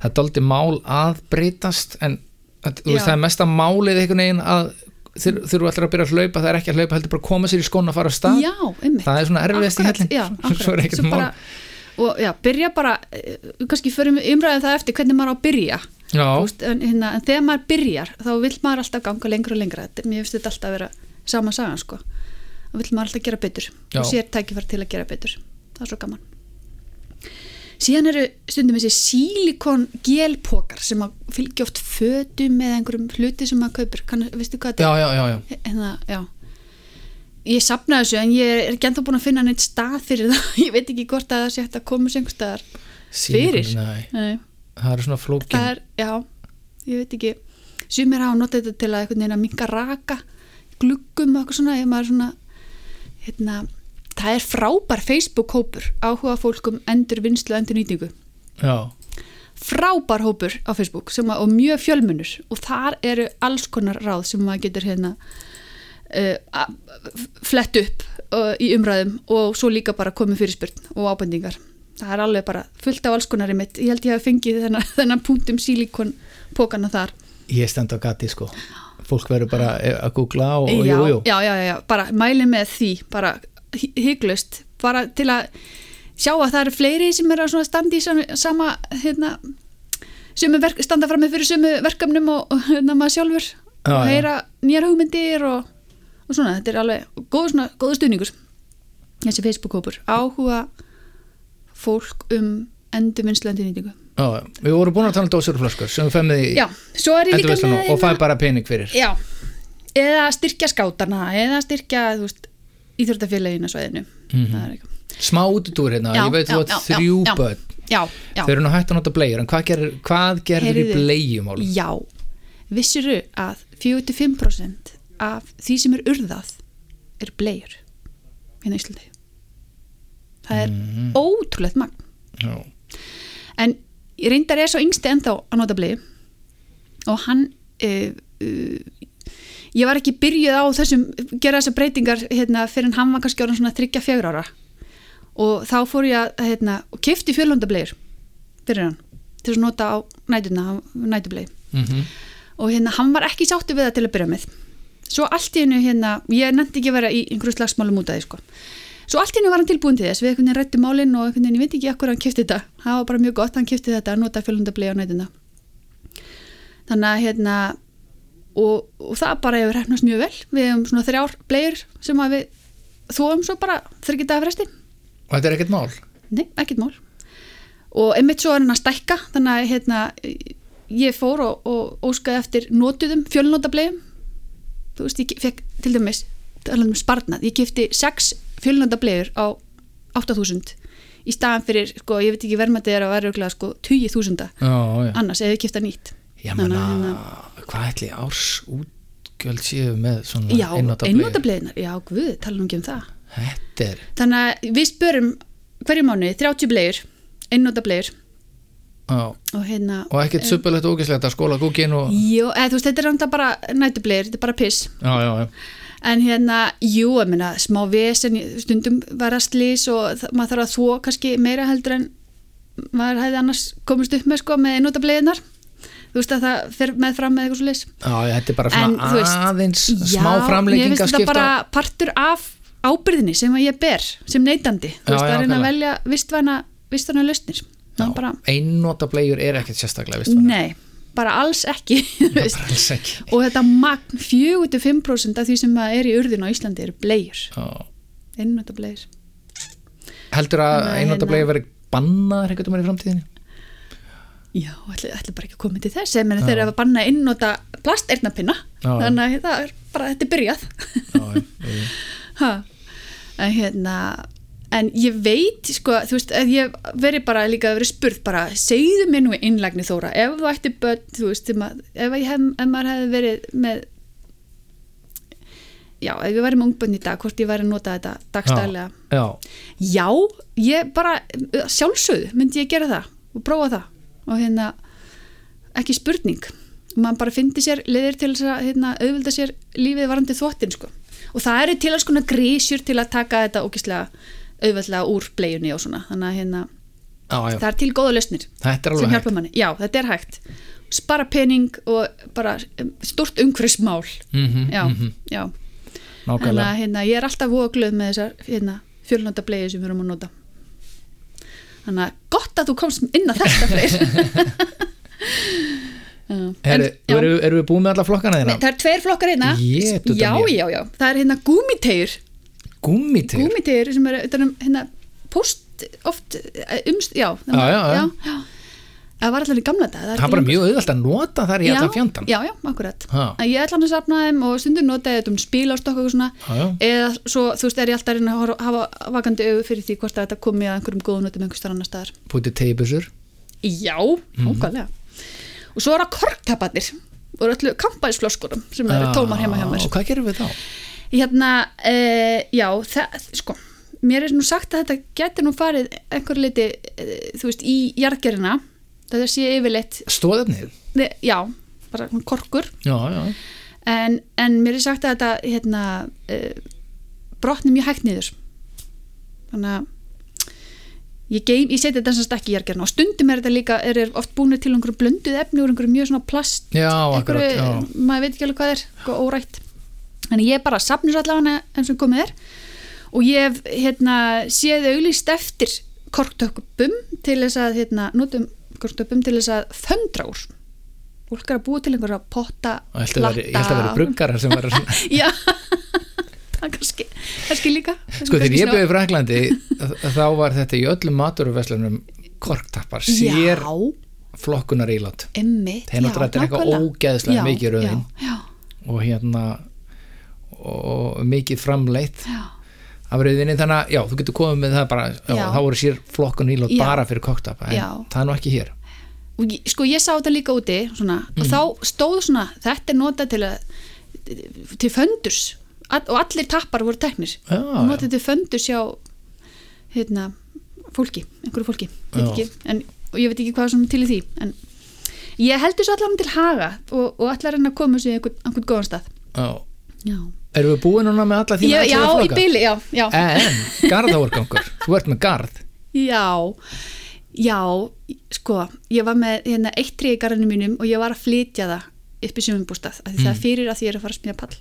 það er dóldi mál að breytast en að, veist, það er mesta málið einhvern veginn að þeir, þurfu allir að byrja að hlaupa það er ekki að hlaupa, heldur bara að koma sér í skóna að fara á stað. Já, það er svona erfiðast í hellin já, svo er ekkert mál. bara, og já, byrja bara eh, kannski förum umræðið það eftir hvernig maður á að byrja. Veist, en, hérna, en þegar maður byrjar þá vill maður alltaf ganga lengra og lengra. Mér finnst þetta alltaf að vera sama sagan sko. Þá vill maður alltaf gera betur. Já. og sér tækifæri til að gera betur. Það er svo gaman. Síðan eru stundum þessi sílikon gelpokar sem að fylgja oft fötum eða einhverjum hluti sem maður kaupir. Kann, veistu hvað þetta já, já, já, já. er hérna, já. Ég sapna þessu en ég er ekki ennþá búin að finna neitt stað fyrir það. Ég veit ekki hvort að það sé hægt að koma einhvers staðar Fyrir? Nei, Nei. það er svona flókin. Það er, já, ég veit ekki. Sumir hafa notið þetta til að að minka raka gluggum og eitthvað svona, ef maður svona hérna, það er frábær Facebook-hópur áhuga fólkum endur vinslu og endur nýtingu já, frábær hópur á Facebook að, og mjög fjölmunur og þar eru alls konar ráð sem maður getur hérna uh, flett upp uh, í umræðum og svo líka bara komið fyrirspyrn og ábendingar. Það er alveg bara fullt af alls konar í mitt. Ég held ég hafi fengið þennan, þennan punktum sílikon pókana þar. Ég stend á gati sko fólk verður bara að googla og, og já, jú, jú. já, já, já, bara mæli með því bara hy- hygglust bara til að sjá að það eru fleiri sem eru að standa í sama, sama hérna verk, standa fram með fyrir sömu verkefnum og, og hérna maður sjálfur Já, og heyra nýjar hugmyndir og, og svona, þetta er alveg góð, svona, góða stuðningur þessi Facebook-hópur áhuga fólk um endurvinnslendi nýtingu Já, við vorum búin að tala um dósir og flöskur sem við fæmum í já, með og fæ bara pening fyrir. Já, eða styrkja skátarna eða styrkja, það er eitthvað. Smá útudúr hérna, ég veit þú að þrjú börn. Þau eru nú hægt að nota blegjur en hvað gerir, hvað gerir í blegjumálum? já. Vissuru að 45% af því sem er urðað er blegjur hérna í Íslandi? Það er Mhm. ótrúlegt magn. Já, en ég reyndar er svo yngsti ennþá að nota blei og hann uh, uh, ég var ekki byrjuð á þessum gera þessar breytingar hérna, fyrir hann var kannski orðin svona þryggja fjögur ára. Og þá fór ég að hérna, kifti fjölundableir fyrir hann til að nota á nætuna nætublei mm og hérna hann var ekki sáttu við það til að byrja með. Svo allt í hennu hérna ég nefndi ekki að vera í einhverju slagsmálum út af því sko svo allt hennu var hann tilbúin til þess. Við einhvern veginn rættu málinn og einhvern veginn, ég veit ekki akkur hann kifti þetta. Það var bara mjög gott, hann kifti þetta að nota fjölundablei á nætuna þannig að hérna og, og það bara hefur hefnast mjög vel. Við hefum svona þrjár bleir sem að við þóum svo bara þryggja dagar fresti. Og þetta er ekkert mál? Nei, ekkert mál. Og einmitt svo er hann að stækka þannig að hérna, ég fór og, og óskaði eftir notuðum fjölnótablegum þú veist, ég fekk til dæmis um sparnað, ég kifti 6 fjölnótablegur á 8000 í staðan fyrir, sko, ég veit ekki verðmættið er að vera örugglega, sko 20.000 Já, já, annars ef ég kifta nýtt. Já menna hérna- hvað ætli árs útgjöld séu með svona Já, einnota blegjur? einnótableginar, já, guð, tala nú ekki um það. Þetta er, þannig að við spörum hverju mánuði 30 blegur, einnótablegur já. Og hérna og ekkert suppulegt og ógæslegt að skóla kúkin og Jú, eða þú veist, þetta er bara nætubleir, þetta er bara piss. Já, já, já, en hérna, jú, ég meina smá vesen, stundum vera slís og það- maður þarf að þvó kannski meira heldur en maður hefði annars komist upp með sko með einnótableiðinar þú veist að það fer með fram með eitthvað svo leis já, þetta er bara En, veist, aðeins smá Já, framlenging ég að finnst þetta skipta bara partur af ábyrðinni sem að ég ber sem neytandi, Já, þú veist, já, að reyna að velja vistvæna, vistvæna lausnir. Já, einnota blegjur er ekkert sérstaklega vist bara, nei, bara alls ekki bara alls ekki. Og þetta magn 45% af því sem er í urðinu á Íslandi eru blegjur, já. einnóta blegjur heldur að einnota hérna- blegjur verið bannaðar einhvern veginn í framtíðinni? Já, ætli, ætli bara ekki að koma til þess. Ég meni þeir eru að banna innóta plasternapinna þannig að það er bara, þetta er byrjað. Já, já, já. ha. en hérna en ég veit, sko, þú veist að ég veri bara líka að vera spurð bara, segðu mér nú innlægni Þóra ef þú ætti börn, þú veist að, ef, hef, ef maður hefði verið með já, ef ég væri með ungbönn í dag hvort ég væri að nota þetta dagstælega. Já, Já, ég bara sjálfsögðu myndi ég gera það og prófa það. Og hérna ekki spurning. Maður bara fyndi sér leðir til að hérna, auðvelda sér lífið varandi þvottin sko. og það eru til alls konar grísjur til að taka þetta ógislega auðveldlega úr bleiunni og svona þannig að hérna, já. það er til góða er sem hjálpa manni, já þetta er hægt spara pening og bara um, stort umhverfsmál mm já, já Þannig að hérna, ég er alltaf voða glöð með þessar hérna, fjölnóta bleiði sem við erum að nota. Þannig að gott að þú komst inn á þetta fleir. Herri, En- já. erum, erum við búin með alla flokkana þína? það er tveir flokkar hérna. Já, já, já. Það er hérna gúmitegur. Gúmmitir? Gúmitegur sem er utan um hérna post oft eh, umst, já. Já, já, já. já. Það var allir í gamla þetta. Það er bara mjög auðvelt að nota þar í allan fjandan Já, já, akkurat. Ha. Ég ætla hann að safna þeim og stundum notaði þetta um spílastokk og svona. Já. eða svo, þú veist, er ég alltaf að hafa vakandi auðu fyrir því hvort þetta komi að einhverjum góðum notum einhver starf annar staðar Pútið teipusur Já, Mhm. ókvæðlega og svo er það korktapatir og öllu kampæðisflöskurum sem eru tómar heima hjá mér Og hvað gerum við þá? Hérna, e, já, það, sko mér er nú sagt að þetta getur nú farið einhver liti, e, þú veist, í jarðgerina, þetta sé yfirleitt Stóðefnið? já, bara korkur. Já, já. En, en mér er sagt að þetta hérna, uh, brotni mjög hægt niður. Þannig að ég, ég seti þetta sem sagt ekki í jargerna og stundum er þetta líka, er, er oft búinu til einhverju blönduð efni úr einhverju mjög svona plast já, akkurat, einhverju, maður veit ekki alveg hvað er órætt þannig ég bara sapnir allavega eins og komið er. Og ég hef hérna, séð auglýst eftir korktökubum til þess að hérna, notum korktökubum til þess að föndra úr. Fólk er að búa til einhverja potta ég held að vera- ég held að vera bruggarar sem var svona já. Það er kannski, kannski líka. Sko þegar ég byrði í Fraklandi þá var þetta í öllum maturverslunum korktappar, sér já, flokkunar ílátt emmitt Þeir náttúrulega þetta er eitthvað nákvæmlega. ógeðslega Já, mikið rauðin. já, já, og hérna og mikið framleitt af rauðinni þannig að já, þú getur komið með það bara já, Já. þá voru sér flokkun Já. bara fyrir korktappa en það er nú ekki hér. Sko ég sá þetta líka úti svona, Mm. og þá stóð svona þetta er notað til að til föndurs. All- og allir tappar voru teknir. Notað til föndurs hjá hérna, fólki, einhverju fólki ekki, en, og ég veit ekki hvað svona til í því en ég heldur svo allar til haga og, og allar hann að koma sér einhvern, einhvern góðan stað. Já. já, erum við búin núna með alla þína já ætluðu í byli, já, já. en garðavorgangur, þú ert með garð Já, já, sko, ég var með hérna, eitt tré í garðinu mínum og ég var að flytja það upp í sumumbústað, því það fyrir að því ég er að fara að smíða pall.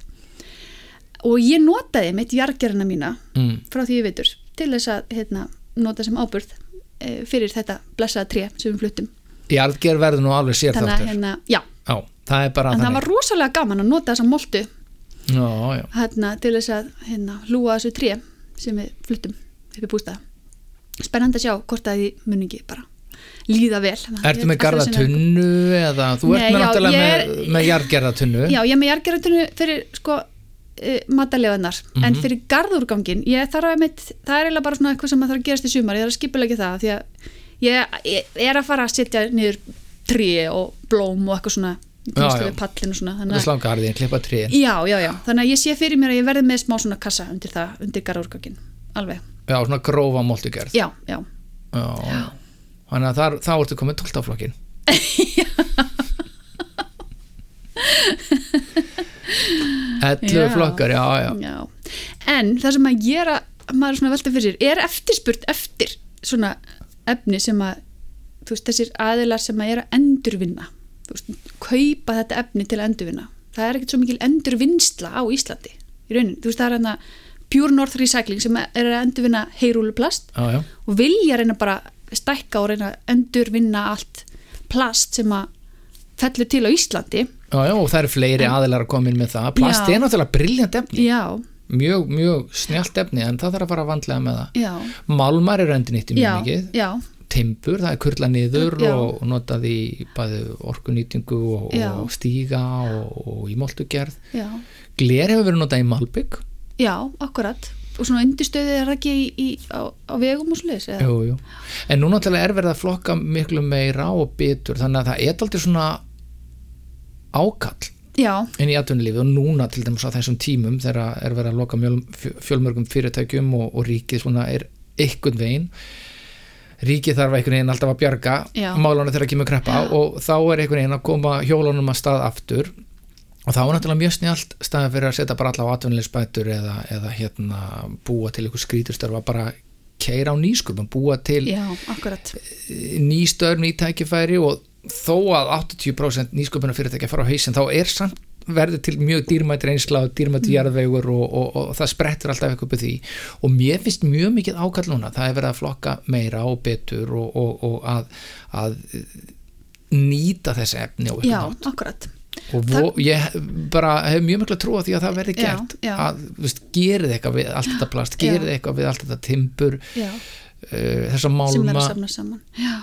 Og ég notaði mitt jargerina mína mm. frá því ég veitur til þess að hérna, nota sem ábyrð e, fyrir þetta blessaða tré sem við fluttum. jarðger verður nú alveg sér þáttur hérna, já, já, það er bara en það var rosalega gaman að nota þessa já, já. Hérna, til þess að hérna, hlúa þessu tré sem við fluttum upp í bústað. Spennandi að sjá hvort að því muningi bara líða vel. Ertu með garðatunnu eða þú ert með náttúrulega með, með jarðgerðatunnu Já, ég er með jargerðartunnu fyrir sko uh, mataleganar, Mhm. en fyrir garðúrgangin, ég þarf að mitt, það er eiginlega bara svona eitthvað sem maður þarf að gerast í sumar, ég þarf að skipulegja það því að ég, ég er að fara að setja niður tré og blóm og eitthvað svona í Já, tengstu já. við pallin og svona Það þannig er að, slá garðin, klippa tríin já, já, já, þannig að ég sé fyrir mér að ég verði með smá svona kassa undir það, undir garðúrgangin alveg, Já, svona grófa moltugerð. Já, já. Já. Þannig að þar, þá ertu komið 12 flokkin 11 Já. flokkar, já, já. Já. En það sem að gera maður svona velta fyrir sér, er eftirspurt eftir svona efni sem að þú veist, þessir aðilar sem að er að endurvinna veist, kaupa þetta efni til að endurvinna. Það er ekkert svo mikil endurvinnsla á Íslandi í raunin, þú veist, það er hann að Pure North Recycling sem er að endurvinna heyrúluplast Já, já, og vilja reyna bara stækka og reyna að endurvinna allt plast sem að fellur til á Íslandi. Já, já, og það eru fleiri aðilar að koma inn með það. Plast Já. er náttúrulega briljant efni. Já, mjög, mjög snjált efni en það þarf að fara vandlega með það. Já, Málmar eru endur nýtti mjög já, mikið Timbur, það er kurla niður Já. og notað í orkunýtingu og, og stíga og, og í moltugerð já. Gler hefur verið notað í Malbygg Já, akkurat. Og svona undirstöðið er ekki í, í, á, á vegum og jú. en nú náttúrulega er verið að flokka miklu meira og bitur þannig að það er aldrei svona ákall Já, inn í atvinnulífi og núna til dæmis á þessum tímum þegar er verið að loka mjöl, fjölmörgum fyrirtækjum og, og ríkið svona er ykkur veginn ríkið þarf einhvern veginn alltaf að bjarga Já. málunum þegar kemur kreppa og þá er einhvern veginn að koma hjólunum að stað aftur. Og þá er náttúrulega mjög snjált staðið fyrir að setja bara alla á atvinnulegsbætur eða, eða hérna búa til einhver skrítustörfa bara keira á nýsköpum, búa til já, akkurat. Ný störf, ný tækifæri og þó að 80% nýsköpuna fyrirtækja fara á hausin þá er samt verður til mjög dýrmætt reynsla og dýrmætt jarðvegur og, og, og, það sprettur alltaf eitthvað upp því. Og mér finnst mjög mikið ákall núna. Það er verið að flokka meira og betur og, og, og að, að nýta þessi efni Já, nátt akkurat. Og vo, ég bara hef mjög miklu trú á því að það verði Já, gert. já. að veist, gerið eitthvað við allt þetta plast Já. gerið eitthvað við allt þetta timbur Já, uh, er málma. að samna saman. Já,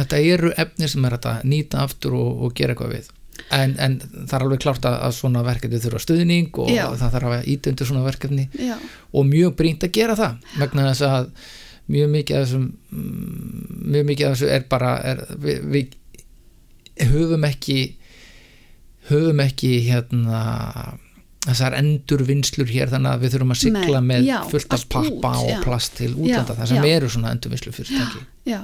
þetta eru efni sem er að nýta aftur og, og gera eitthvað við en, en það er alveg klárt að, að svona verkefni þurfa stuðning og Já. það þarf að íta undir svona verkefni já, og mjög brínt að gera það vegna þess að mjög mikið af þessum mm, mjög mikið af þessu er bara er, við, við höfum ekki höfum ekki hérna þessar endurvinnslur hér þannig að við þurfum að Nei, með já, fullt af pappa út, og já. plast til útlanda Já, það sem já. eru svona endurvinnslu fyrirtæki já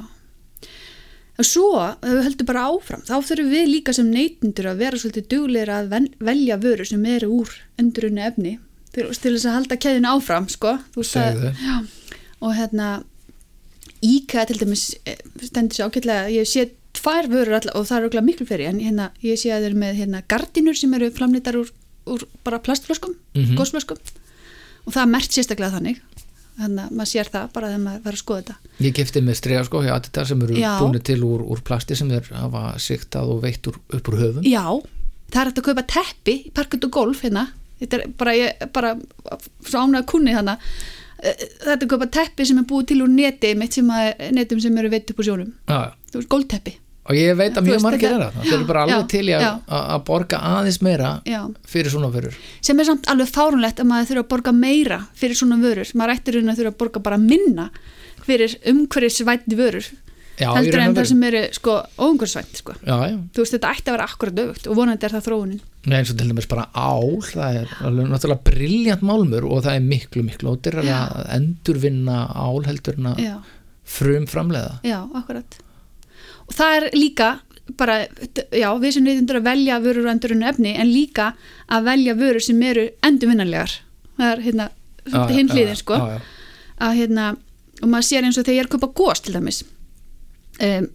og svo, ef við höldum bara áfram þá þurfum við líka sem neytendur að vera svolítið dugleir að velja vöru sem eru úr endurunni efni til, til þess að halda keðinu áfram sko. Að- já, og hérna IKEA til dæmis eh, stendur sér ágætlega, ég sé tvær vörur alla, og það er okkur miklu fyrir en hérna, ég sé að þeir eru með hérna, gardinur sem eru framleitar úr, úr bara plastflöskum, Mhm. gósflöskum og það er mert sérstaklega þannig þannig að maður sér það bara þegar maður verður að skoða þetta. Ég kefti með strega sko hjá Adidas sem eru búinu til úr, úr plasti sem þeir hafa siktað og veitt úr, upp úr höfum. Já, það er hægt að kaupa teppi í parkut og golf hérna. Þetta er bara, ég, bara svo ánægða kunni þannig þetta er að kaupa teppi sem er búið til úr neti sem að, netum sem eru veitt upp úr sjónum. Veist, gólteppi og ég veit að mjög margir er það þeir eru bara alveg til í að, borga aðeins meira Já. fyrir svona fyrir sem er samt alveg fárunlegt að maður þurfa að borga meira fyrir svona vörur, maður ættir að þurfa að borga bara minna fyrir umhverfisvætni vörur Já, heldur en það sem eru sko óumhverfisvænt sko. Þú veist þetta ætti að vera akkurat öfugt og vonandi er það þróunin. Nei, eins og til dæmis bara ál það er alveg náttúrulega briljant málmur og það er miklu, miklu ódýrar Já. að endurvinna ál heldur en að frum framleiða já, akkurat og það er líka bara, já, við sem neytundur að velja vörur og endurinu efni en líka að velja vörur sem eru endurvinnanlegar. Það er hérna, hinn hliðin sko. já, já. að hérna, og maður sér eins og þegar ég er að kaupa gós til dæmis um,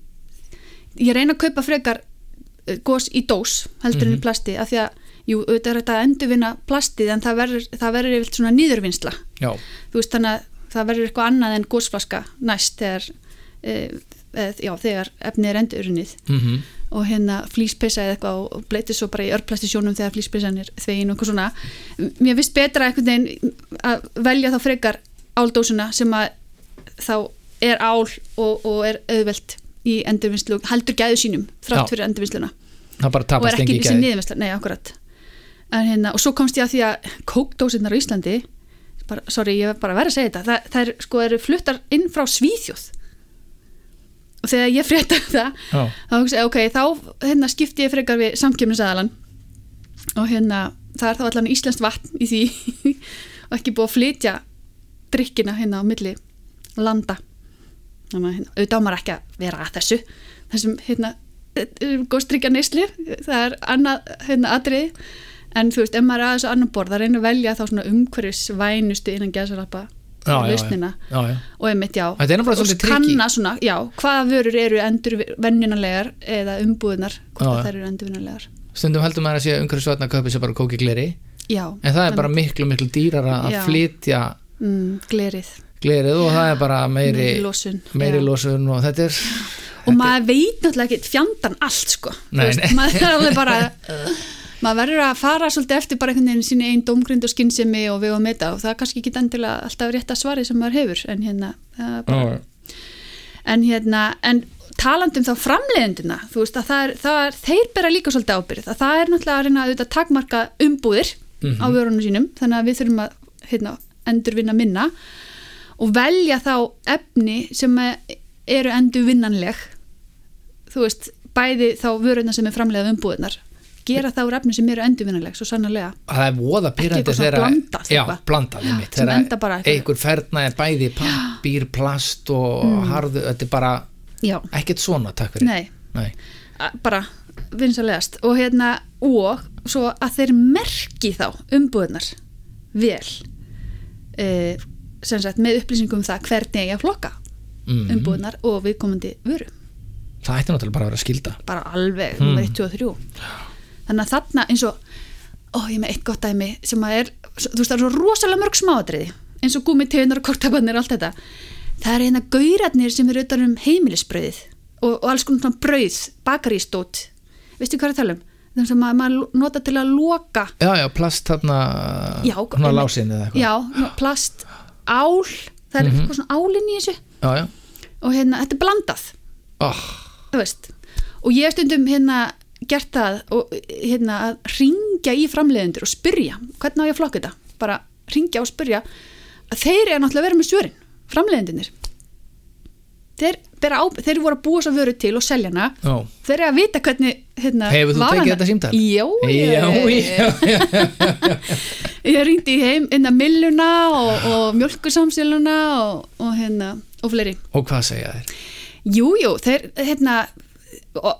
ég reyna að kaupa frekar uh, gós í dós heldur en í plasti af því að, jú, auðvitað er þetta að endurvinna plastið en það verður, yfir svona nýðurvinnsla já, þú veist þannig að það verður eitthvað annað en gósflaska næst þegar uh, já, þegar efnið er endurinnið mm og hérna flýspeysa eða eitthvað og bleytir svo bara í örplasti sjónum þegar flýspeysan er þvegin og eitthvað svona. Mér finnst betra einhvern veginn að velja þá frekar áldósuna sem að þá er ál og, og er auðvelt í endurvinnslu heldur gæðu sínum þrátt Já. fyrir endurvinnsluna. Og er ekki engi þessi gæði. niðurvinnsla, nei akkurat. En hérna, og svo komst ég að því að kókdósinnar á Íslandi bara, sorry, ég var bara að vera að segja þetta það, það er, sko, eru fluttar inn frá Svíþjóð og þegar ég frétta það Já, þá hugsa ok, þá hérna, skipti ég frekar við samkjöfnisæðalan og hérna, það er þá allan íslenskt vatn í því og ekki búið að flytja drikkina hérna á milli landa. Þannig að hérna, auðvitað á maður ekki að vera að þessu. Þessum hérna góðstrykja neysli, það er annað hérna atriði. En þú veist, ef maður er að þessu annan borð, það reynir að velja þá svona umhverfis vænustu innan já, lausnina. Og einmitt já. Er og kanna svona, já, hvaða vörur eru endur vennunarlegar eða umbúðunar hvort Já, að já. þær eru endurvinnarlegar stundum heldur maður að sé umhverfisvætna að kaupa sér bara kóki gleri. Já, en það er bara miklu, miklu dýrar að flytja mm, glerið. glerið og það er bara meiri losun. meiri losun og þetta er og maður veit náttúrulega ekki fjandan allt sko. Nei, veist, maður er alveg bara maður verður að fara svolítið eftir bara einhvern veginn síni einn dómgrind og skinnsemi og við og meta og það er kannski ekki endilega alltaf rétt að svari sem maður hefur en hérna bara, Já, en hérna en talandum þá framleiðendina þú veist að það er, það er þeir bera líka svolítið ábyrð að það er náttúrulega að reyna að auðvitað takmarka umbúðir Mhm. á vörunum sínum þannig að við þurfum að hérna, endurvinna minna og velja þá efni sem eru endurvinnanleg þú veist bæði þá vöruna sem er framleiðað umbúðinar gera þá úr efni sem eru endurvinnanleg svo sannarlega. Það er voða pyrrandi þegar einhver ferna er bæði pappír, plast og harðu, þetta er bara já, ekkert svona, takk fyrir. Nei. Nei. bara vinsalegast og hérna og svo að þeir merki þá umbúðunar vel e, sem sagt með upplýsingum um það hvernig ég flokka Mhm. umbúðunar og viðkomandi vöru. Það ætti náttúrulega bara að vera skilda bara alveg, nummer 1, 2 og 3 þannig að þarna eins og ó, ég með eitt gott dæmi sem að er þú veist það er svo rosalega mörg smáadriði eins og gúmitegunar og kortabarnir og allt þetta það er hérna gauratnir sem eru utan um heimilisbröðið og, og alls konar brauð, bakarístót veistu hvað er að tala um? þannig sem maður, maður nota til að loka já, já, plast þarna Já, einmitt. lásin eða eitthvað já, plast, ál það er Mhm. eitthvað svona álinn í þessu já, já. og hérna, þetta er blandað Oh, þú veist og ég stundum hérna gert það og hérna að ringja í framleiðendur og spyrja hvernig á ég að flokka þetta? Bara ringja og spyrja. Að þeir eru náttúrulega að vera með svörin framleiðendunir þeir, þeir voru að búa svo vöru til og selja hana. Já. þeir eru að vita hvernig hérna, Hefur þú tekið þetta símtal? Já, já, ég, ringdi í heim inn að milluna og, og mjölkusamsiluna og, og hérna og fleiri. Og hvað segja þér? Jú, jú, þeir, hérna og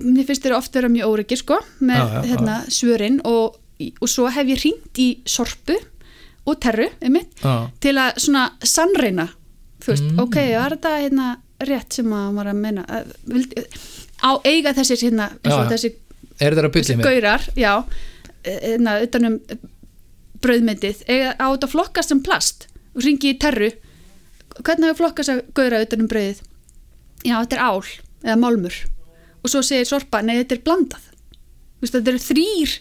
mér finnst þeir oft vera mjög óryggir sko, með Já, já, hérna svörin og, og svo hef ég hringt í sorpu og terru, einmitt, til að svona sannreina þú veist, Mm. ok, var þetta hérna rétt sem að var að menna að, vildi, á eiga þessir hérna, þessi er þetta að gaurar, já hérna, utanum brauðmyndið, eiga á þetta flokkast sem plast? Og ringi í terru hvernig hefur flokkast að gauðra utanum brauðið? Já, þetta er ál eða málmur og svo segir Sorpa, nei, þetta er blandað. Veist, þetta eru þrýr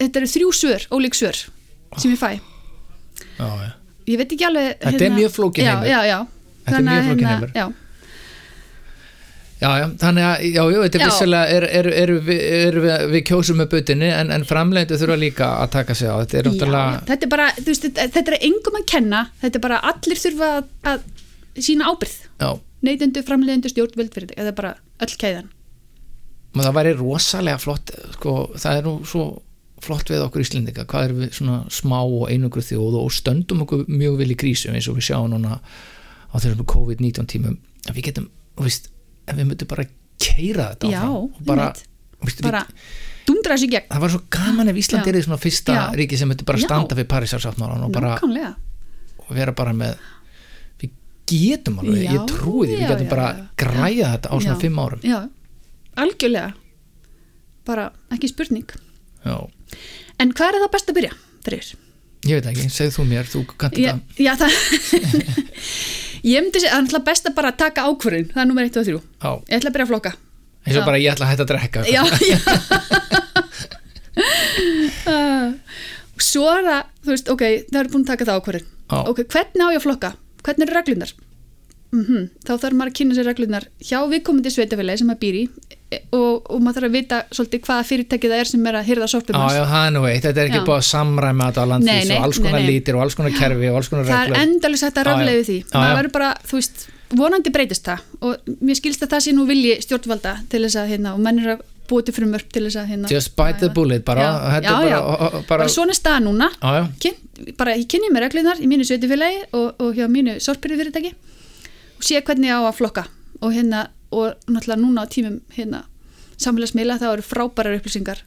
þetta eru þrjú svör, ólík svör sem ég fæ. Já, já. ég veit ekki alveg hérna- Þetta er mjög flókinn já, heimur. Þetta er mjög að, flókinn hérna, heimur. já, Já, já, þannig að, já, já, þetta er vissilega, er, er, er, er við, við kjósum með butinni, en, en framleiðu þurfa líka að taka sig á, þetta er náttúrulega, þetta er bara þú veist, þetta, er engum að kenna þetta er bara allir þurfa að, að sína ábyrð já, neytendu, framleiðendu, stjórnvöld fyrir þetta er bara öll kæðan? Og það væri rosalega flott, sko, það er nú svo flott við okkur Íslendinga, hvað er við svona smá og einungur þjóð og stöndum okkur mjög vel í krísum eins og við sjáum núna á þessum COVID-19 tímum, að við getum, veist, ef við myndum bara keira þetta já, áfram og bara, veist, bara dundra þessu gegn. Það var svo gaman ef Ísland Já. er í svona fyrsta Já. ríki sem myndi bara standa fyrir Parísarsáttmálan og bara og vera bara með getum alveg, Já, ég trúi því við getum bara græða þetta á svona Já. fimm árum. já, algjörlega. Bara ekki spurning. Já, en hvað er það best að byrja fyrir? ég veit ekki, segð þú mér, þú Já, þetta. já það ég myndi segja, það er best að bara taka ákvörðin það er nummer 1 og 3 já, ég ætla að byrja að flokka. Eins og bara ég ætla að hætta að drekka já, já. Uh, svo er það þú veist, ok, það eru búin að taka það ákvörðin ok, hvernig á ég að flokka hvernig eru reglunar mm þá þarf maður að kynna sér reglunar hjá viðkomandi sveitafélagi sem maður býr í e, og, og maður þarf að vita svolítið hvaða fyrirtæki það er sem er að hýrða sorpum Já, já, það er nú eitt, þetta er ekki Já. búið að samræma þetta á landfís og alls konar nei, nei. lítir og alls konar kerfi og alls konar það er reglur. endalins hægt að raflega við því. Já. verður bara, þú veist, vonandi breytist það. Og mér skilst að það sé nú vilji stjórnvalda til þess að, hérna, og menn er að búið til frumvörp til þess að, hérna Just bite the bullet bara, Já, já, bara, bara, bara svona staða núna. Já, Kyn, bara ég kynni mér reglunar í mínu sveitifélagi og, og hjá mínu sorpyrði fyrirtæki og sé hvernig ég á að flokka. Og hérna, og náttúrulega núna á tímum hérna, samfélagsmiðla þá eru frábærar upplýsingar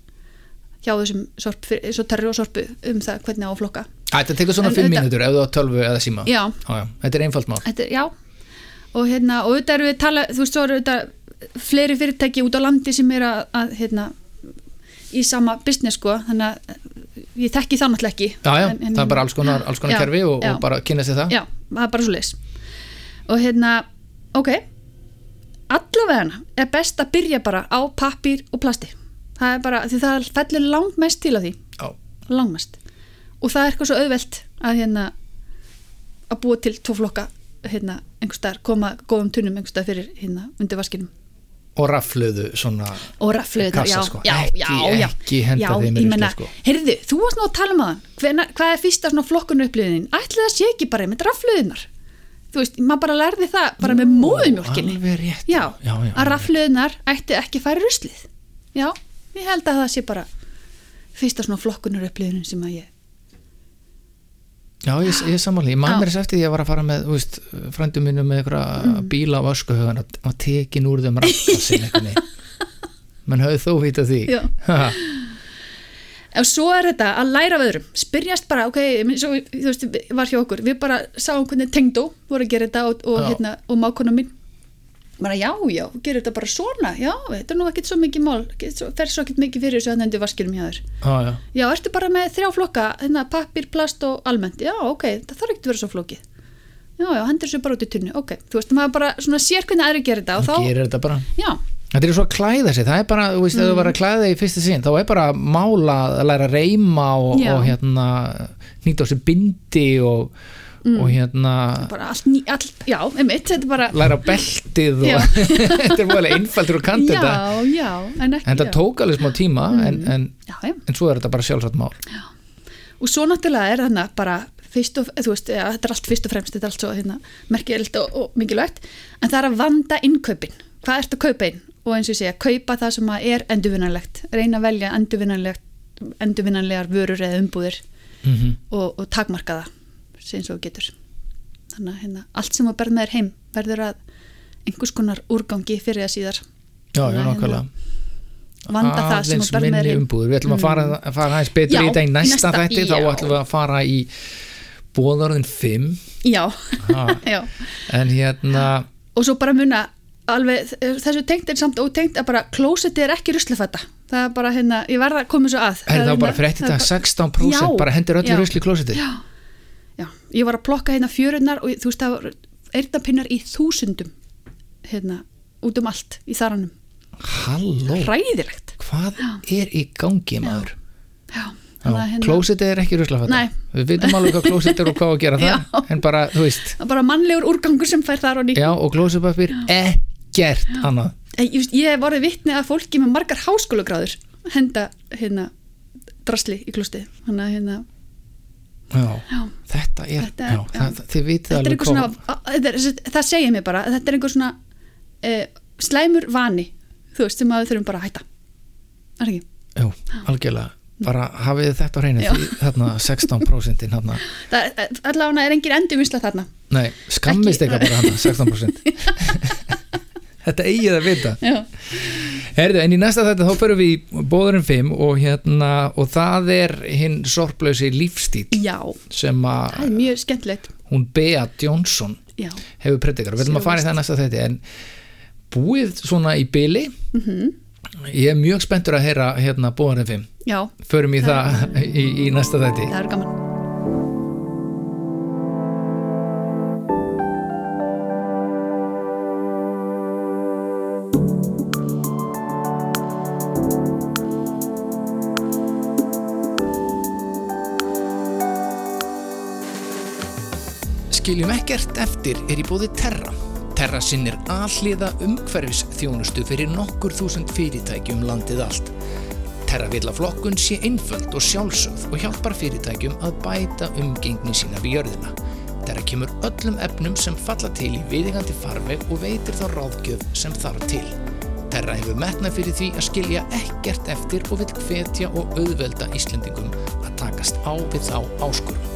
hjá þessum sorp, svo terri og sorpu um það hvernig á að flokka. Þetta tekur svona En fimm auðvitað- mínútur ef þú á tölvu eða síma. Já, já, þetta er einfalt mál. Þetta já. Og hérna, og auðvitað eru við tala þú veist, svo eru auðvitað fleiri fyrirtæki út á landi sem er að, að hérna í sama business sko, þannig að ég þekki það náttúrulega ekki. Já, já, En- en- það er bara alls konar, alls konar Já, kerfi og, og bara kynna sér það. Já, það er bara svo leis og hérna, ok allavega er best að byrja bara á pappír og plasti. Það er bara, því það fellur langmest til að því. Langmest. Og það er eitthvað svo auðvelt að hérna að búa til tvo flokka hérna, einhvers staðar, koma góðum tunnum einhvers staðar fyrir hérna undir vaskinum og rafluðu svona og rafluðu já, sko. já, Ekki- já, já, ekki henda já, þeim í meina, sko. heyrðu, þú varst nú að tala um það. Hvað er fyrsta svona flokkunu upplýðin ætli það sé ekki bara með rafluðunar þú veist, maður bara lærði það bara með móðumjólkinni Alveg rétt. Já, já, já, að rafluðunar ætti ekki í ruslið. Já, ég held að það sé bara fyrsta svona flokkunar upplýðin sem að ég Já, ég, ég samanlega, ég man mér þess eftir því að ég var að fara með, þú veist, frændum mínum með einhverja Mm. bíla á öskuhugan og tekin úr þeim rakkassin eitthvað menn höfðu þó vita því. Og svo er þetta að læra af öðrum spyrjast bara, ok, svo, þú veist, var hjá okkur. Við bara sáum hvernig tengdó voru að gera þetta og, og, hérna, og mákona mín bara já, já, gerir þetta bara svona. Já, þetta er nú ekkert svo mikið mál fer svo ekkert mikið fyrir þessu að nendu vaskinum hjá þér. Já, já, já, ertu bara með þrjá flokka hérna, pappir, plast og almennt? Já, ok, það þarf ekkert að vera svo flókið. Já, já, hendur þessu bara út í tunnu, ok. Þú veist, maður bara svona sér hvernig aðri gerir þetta og þá, gerir þetta bara. Já, Þetta er svo að klæða sig, það er bara, þú veist, ef Mm. þú var að klæða þig í fyrsta sinn, þá er bara að mála, að læra að reyma og, og hérna, nýta á sig bindi og, og hérna, allt, ný, allt já, einmitt, þetta er bara læra beltið og þetta er mjög einfaldur og kant þetta. en En já. tók alveg smá tíma, en, en, já, já. en svo er þetta bara sjálfsagt mál. og svo náttúrulega er þannig bara fyrst og, þú veist, ja, þetta er allt fyrst og fremst þetta er allt svo hérna, merkilegt og, og mikilvægt en það er að vanda innkaupin hvað ertu að kaupa inn og eins og segja kaupa það sem er endurvinnanlegt reyna að velja endurvinnanlegar vörur eða umbúðir Mm og, og takmarka það sem svo getur. Þannig að hérna, allt sem að berð með þér heim verður að einhvers konar úrgangi fyrir það síðar. Já, já, að nákvæmlega. vanda það sem að berð með þér heim. umbúður. Við ætlum að fara, að fara aðeins betur Já, í í næsta næsta- þætti, þá já. ætlum við að fara í bóðarðin 5 já, já. En hérna og svo bara muna alveg þessu tengt er samt ótengt að bara klósetti er ekki ruslafætta það er bara hérna, ég verða að koma svo að. Er það hérna- bara það er 16% Já, bara hendur öllu rusli í klósiti já, já, ég var að plokka hérna fjörunnar og þú veist það var eyrnapinnar í þúsundum hérna, út um allt í þaranum. Halló, ræðilegt hvað er í gangi maður? Já, Já, hérna- klósiti er ekki ruslafata Nei. við vitum alveg hvað klósiti er og hvað að gera það Já. en bara, þú veist, það er bara mannlegur úrgangur sem fær þar og ný já og klósipapir ekkert annað. Ég, veist, ég hef orðið vitni að fólki með margar háskólagráður henda hérna drasli í klústi þannig að hérna já, já, þetta er, er- þið vitið alveg svona að- það segir mér bara þetta er einhver svona eh, slæmur vani þú veist sem að við þurfum bara að hætta. Er ekki? já, algjörlega, bara hafið þetta á hreinu þarna 16% þarna, Það, allavega er engin endurvinnsla þarna. Nei, skammist eitthvað bara þarna 16% þetta eigið að vita. Já, Herðu, en í næsta þetta þá förum við í bóðurinn 5 og hérna, og það er hinn sorplausi lífstíl já. sem það að er mjög skemmtilegt. hún Bea Johnson já, hefur predikar, við viljum að fara í það næsta þetta en búið svona í byli Mhm. ég er mjög spenntur að heyra hérna bóðurinn 5 já, förum í það í, í næsta þetta það er gaman Skiljum ekkert eftir er í bóði Terra. Terra sinnir alliða umhverfis þjónustu fyrir nokkur þúsund fyrirtæki um landið allt. Terra vil að flokkun sé einföld og sjálfsögð og hjálpar fyrirtækjum að bæta umgengni sína við jörðina. Terra kemur öllum efnum sem falla til í viðingandi farveg og veitir þá ráðgjöf sem þarf til. Terra hefur metnað fyrir því að skilja ekkert eftir og vil hvetja og auðvelda Íslendingum að takast á við þá áskurum.